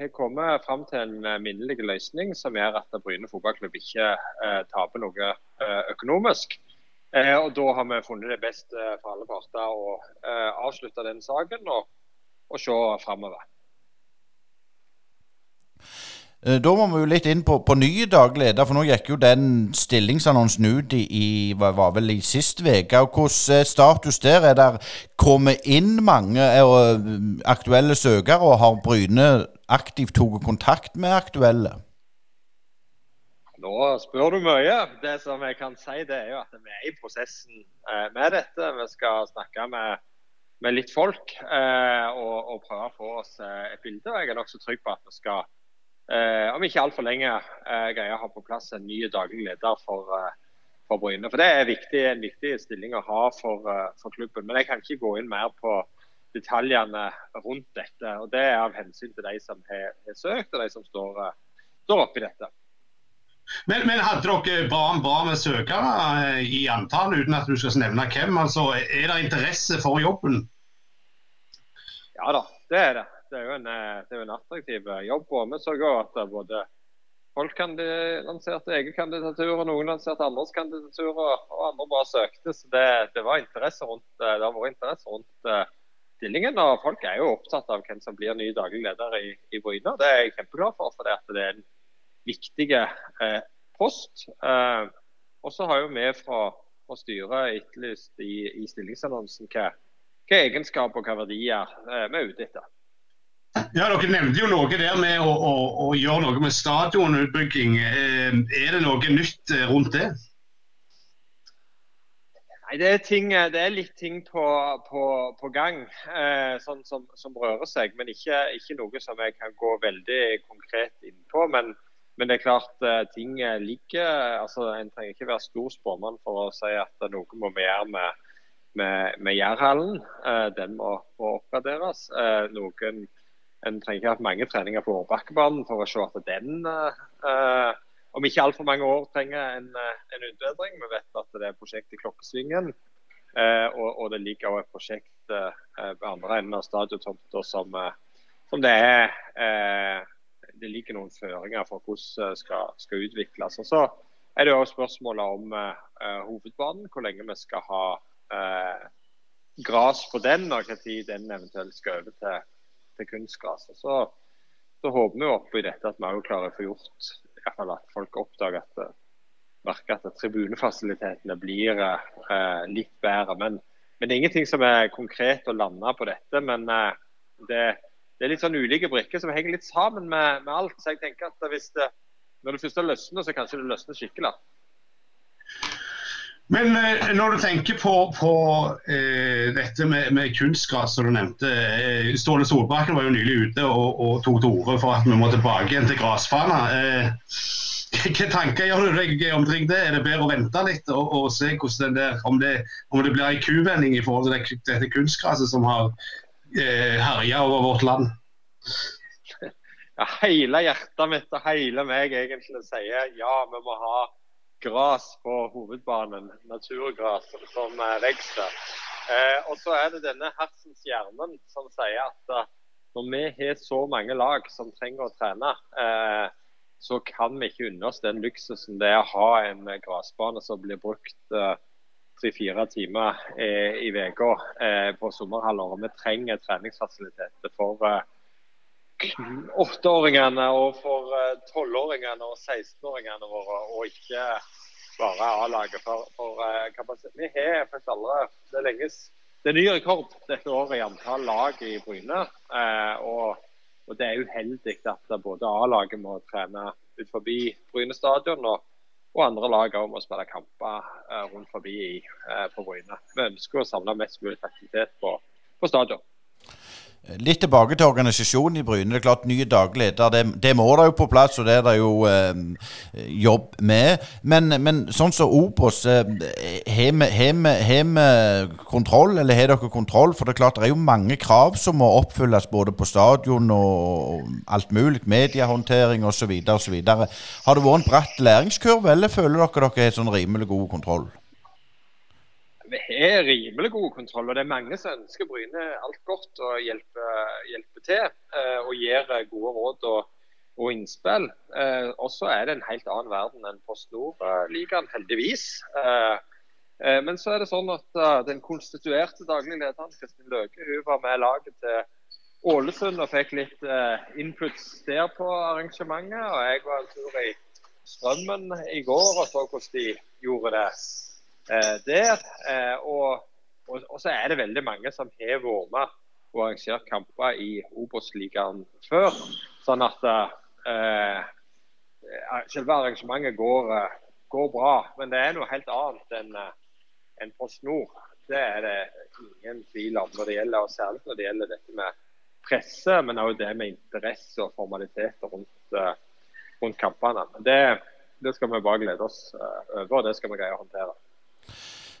har kommet fram til en eh, minnelig løsning som gjør at Bryne fotballklubb ikke eh, taper noe eh, økonomisk. Eh, og Da har vi funnet det best eh, for alle parter å eh, avslutte den saken og, og se framover. Eh, Da må vi jo litt inn på, på nye daglig leder, for nå gikk jo den stillingsannonsen ut i, i var, vel i sist uke. Hvordan er status der? Er der kommet inn mange eh, aktuelle søkere, og har Bryne aktivt tatt kontakt med aktuelle? Nå spør du mye. Det som jeg kan si, det er jo at vi er i prosessen eh, med dette. Vi skal snakke med, med litt folk eh, og, og, prøve å få oss eh, et bilde. Jeg er nokså trygg på at vi skal eh, om ikke altfor lenge eh, greier å ha på plass en ny daglig leder for, eh, for Bryne. For Det er viktig, en viktig stilling å ha for, eh, for, klubben. Men jeg kan ikke gå inn mer på detaljene rundt dette. og Det er av hensyn til de som har, har søkt og de som står, eh, står oppi dette. Men, men, hadde dere barn bra med søkere i antall, uten at du skal nevne hvem? altså Er det interesse for jobben? Ja da, det er det det er jo en, det er jo en attraktiv eh, jobb. Og vi så at eh, både folk lanserte egen kandidatur, og noen lanserte andres kandidatur, og andre bare søkte. Så det, det, var interesse rundt, det har vært interesse rundt stillingen. Og folk er jo opptatt av hvem som blir ny daglig leder i, i Bryne. Det er jeg kjempeglad for, for det er en viktig eh, post. Eh, og så har jo vi fra, fra styret etterlyst i, i stillingsannonsen hva, hva egenskaper og hva verdier eh, vi er ute etter. Ja, Dere nevnte jo noe der med å, å, å gjøre noe med stadionutbygging. Eh, er det noe nytt eh, rundt det? Nei, det er, ting, det er litt ting på, på, på gang eh, sånn som, som, rører seg. Men ikke, ikke, noe som jeg kan gå veldig konkret inn på. Men, men det er klart eh, ting ligger altså En trenger ikke være stor spåmann for å si at noe må vi gjøre med, med, med Jærhallen. Eh, den må, må oppgraderes. noen en trenger ikke ha mange treninger på overbakkebanen for å se at den uh, om ikke altfor mange år trenger en, eh, en, utbedring. Vi vet at det er prosjekt i Klokkesvingen. Uh, og, og, det ligger også et prosjekt uh, ved andre enden av stadiontomta som, som, det er Det ligger noen føringer for hvordan det skal, skal, utvikles. Og så er det også spørsmålet om hovedbanen. Hvor lenge vi skal ha gras på den, og når den eventuelt skal over til til kunstgras. Så, så håper vi oppi dette at vi òg klarer å få gjort i hvert fall at folk oppdager at, merker at tribunefasilitetene blir eh, litt bedre. Men, men, det er ingenting som er konkret å lande på dette. Men eh, det, det, er litt sånn ulike brikker som henger litt sammen med, med alt. Så jeg tenker at det, når det først løsner, så kanskje det løsner skikkelig. Men eh, når du tenker på, på eh, dette med, med kunstgras, som du nevnte. Eh, Ståle Solbakken var jo nylig ute og, og tok til orde for at vi må tilbake igjen til grasfana. Eh, hvilke tanker gjør du deg omkring det? Er det bedre å vente litt og, og se der, om, det, om, det, blir en kuvending i forhold til det, dette kunstgraset som har eh, herja over vårt land? Ja, hele hjertet mitt og hele meg egentlig sier ja, vi må ha gras på hovedbanen. Naturgras som vokser. Eh, og så er det denne hersens hjernen som sier at uh, når vi har så mange lag som trenger å trene, eh, så kan vi ikke unne oss den luksusen det er å ha en grasbane som blir brukt eh, tre-fire timer eh, i uka eh, på sommerhalvåret. Vi trenger treningsfasiliteter for åtteåringene og for tolvåringene og 16-åringene våre, og ikke bare A-laget. For, for uh, Vi har faktisk aldri Det er lenge det er ny rekord dette året i antall lag i Bryne. Uh, og, og, det er uheldig at både A-laget må trene ut forbi Bryne stadion, og, og andre lag òg må spille kamper rundt forbi på Bryne. Vi ønsker å samle mest mulig aktivitet på, på stadion. Litt tilbake til organisasjonen i Bryne. Det er klart Nye daglig leder, det, det, må det jo på plass, og det er det jo eh, jobb med. Men, men sånn som Obos, har vi kontroll, eller har dere kontroll? For det er klart det er jo mange krav som må oppfylles både på stadion og alt mulig. Mediehåndtering osv. osv. Har det vært en bratt læringskurve, eller føler dere dere har sånn rimelig god kontroll? Vi har rimelig god kontroll. og Det er mange som ønsker Bryne alt godt og hjelper, hjelper til. Eh, og gir gode råd og, og innspill. Eh, og så er det en helt annen verden enn Post Nord-ligaen, heldigvis. Eh, Eh, men så er det sånn at den konstituerte daglig lederen Kristin Løke hun var med laget til Ålesund og fikk litt inputs der på arrangementet. Og jeg var en tur i Strømmen i går og så hvordan de gjorde det der. Og, og, og, så er det veldig mange som har vært med og arrangert kamper i Obos-ligaen før. Sånn at selve arrangementet går, går, bra. Men det er noe helt annet enn en Post Nord. Det er det ingen tvil om når det gjelder, og særlig når det gjelder dette med presse, men òg det med interesse og formaliteter rundt, rundt kampene. Det, det, skal vi bare glede oss over, og det skal vi greie å håndtere.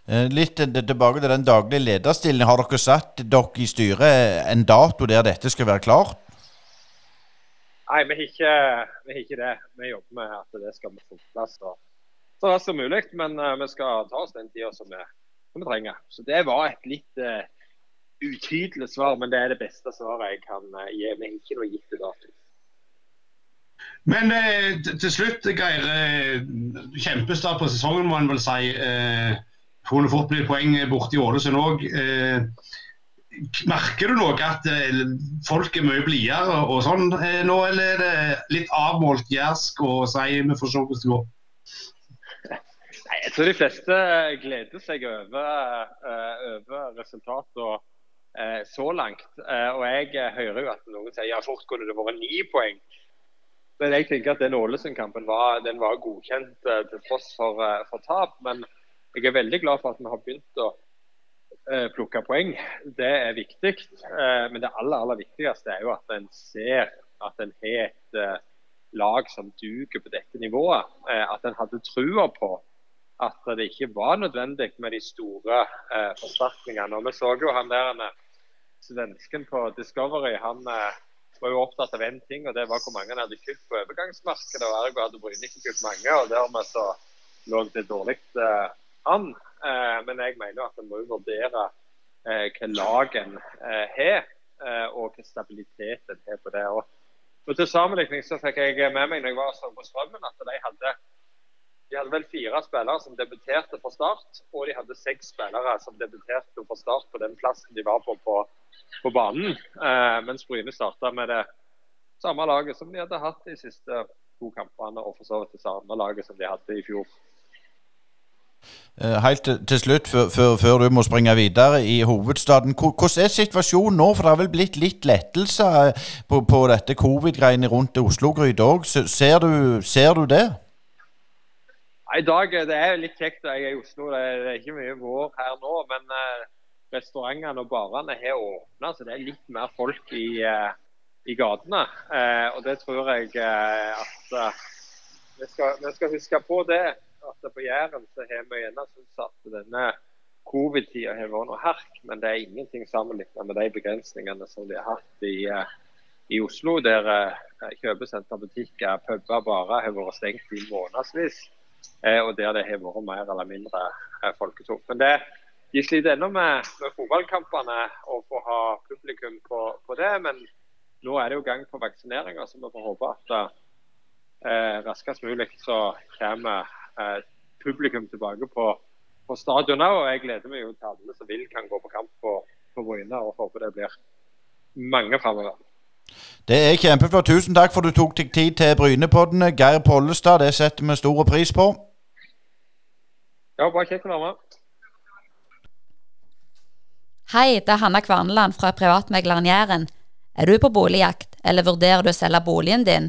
Eh, litt tilbake til den daglige lederstillingen. Har dere satt dere i styret en dato der dette skal være klart? Nei, vi har ikke, ikke det. Vi jobber med at det skal få plass. så, så raskt som mulig. Men uh, vi skal ta oss den tida som, som, vi trenger. Så det var et litt uh, utydelig svar, men det er det beste svaret jeg kan uh, gi. Vi har ikke noe gitt dato. Men til slutt, Geir. Kjempestart på sesongen, må en vel si. Eh, kunne fort blitt poeng borte i Ålesund òg. Eh, merker du noe at eh, folk er mye blidere og sånn nå, eller er det litt avmålt jærsk og si vi får se hvordan det går? Nei, Jeg tror de fleste gleder seg over, over resultatene så langt. Og jeg hører jo at noen sier ja, fort kunne det vært ni poeng. Men jeg tenker at den Ålesund-kampen var, var, godkjent til tross for, for, tap. Men jeg er veldig glad for at vi har begynt å plukke poeng. Det er viktig. men det aller, aller viktigste er jo at en ser at en har et lag som duger på dette nivået. at en hadde trua på at det ikke var nødvendig med de store eh, forsterkningene. Og Vi så jo han der eh, svensken på Discovery. Han eh, var jo opptatt av én ting, og det var hvor mange han hadde kjøpt på overgangsmarkedet. og Ergo hadde Bryne ikke kjøpt mange, og dermed så lå det dårlig eh, an. Eh, men jeg mener at en må vurdere eh, hva lagen har, og hva stabilitet en har på det. Og, og Til sammenligning så fikk jeg med meg når jeg var på Strømmen, at de hadde de hadde vel fire spillere som debuterte for Start, og de hadde seks spillere som debuterte for Start på den plassen de var på på, på banen. Eh, mens Bryne starta med det samme laget som de hadde hatt de siste to kampene, og for så vidt det samme laget som de hadde i fjor. Eh, helt til, slutt, før, du må springe videre i hovedstaden. Hvordan er situasjonen nå? For det har vel blitt litt lettelse eh, på, på dette covid-greiene rundt Oslo-gryta òg. Ser, ser, du det? I dag det er litt kjekt. Jeg er i Oslo. Det er, ikke mye vår her nå. Men restaurantene og barene har åpna, så det er litt mer folk i, i gatene. Og det tror jeg at vi skal, vi, skal, huske på det. At på Jæren så har vi gjerne syntes at denne covid-tida har vært noe herk, men det er ingenting sammenlignet med de begrensningene som de har hatt i, i Oslo, der kjøpesenter, butikker, puber, barer har vært stengt i månedsvis. Eh, og der det har vært mer eller mindre eh, folketomt. Men det, de sliter ennå med, med, fotballkampene og få ha publikum på, på, det. Men nå er det jo gang på vaksineringer, så vi får håpe at eh, raskest mulig så kommer eh, publikum tilbake på, på stadionet. Og jeg gleder meg jo til alle som vil kan gå på kamp på, på Bryne, og håper det blir mange framover. Det er kjempeflott. Tusen takk for du tok deg tid til Brynepoddene. Geir Pollestad, det setter vi stor pris på. Ja, bare kjekt å være med. Hei, det er Hanna Kvarneland fra privatmegleren Jæren. Er du på boligjakt, eller vurderer du å selge boligen din?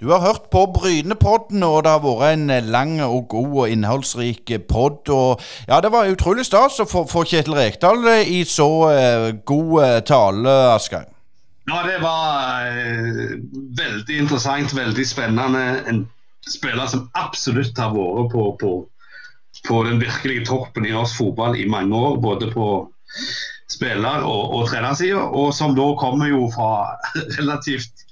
Du har hørt på Brynepodden, og det har vært en lang og god og innholdsrik podd. Og ja, det var utrolig stas å få Kjetil Rekdal i så eh, god tale, Asgeir. Ja, det var eh, veldig interessant, veldig spennende. En spiller som absolutt har vært på, på, på den virkelige toppen i norsk fotball i mange år. Både på spiller- og, og trenersida, og som da kommer jo fra relativt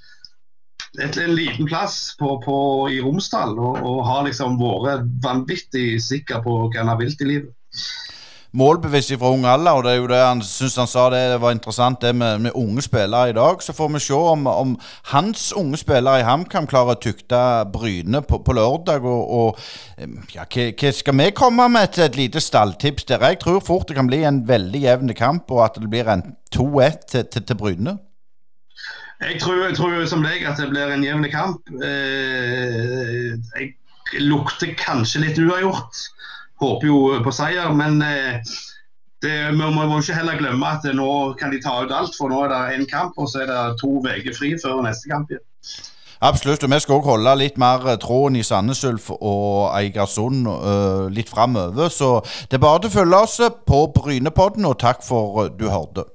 et, en liten plass på, på, i Romsdal, og, og, har liksom vært vanvittig sikker på hva han har vilt i livet målbevisst fra ung alder, og det er jo det han syns han sa det var interessant det med, med, unge spillere i dag. Så får vi se om, om hans unge spillere i HamKam klarer å tukte Bryne på, på lørdag. Og, og ja, hva skal vi komme med til et lite stalltips der? Jeg tror fort det kan bli en veldig jevn kamp, og at det blir en 2-1 til, til, til Bryne. Jeg tror, jeg tror, som deg at det blir en jevn kamp. Eh, jeg lukter kanskje litt uavgjort håper jo på seier. Men eh, det, vi må, må ikke heller glemme at nå kan de ta ut alt. For nå er det én kamp, og så er det to uker fri før neste kamp. igjen. Absolutt. og Vi skal også holde litt mer eh, tråden i Sandnes Ulf og Eigersund uh, litt framover. Så det er bare å følge oss på Brynepodden, og takk for du hørte.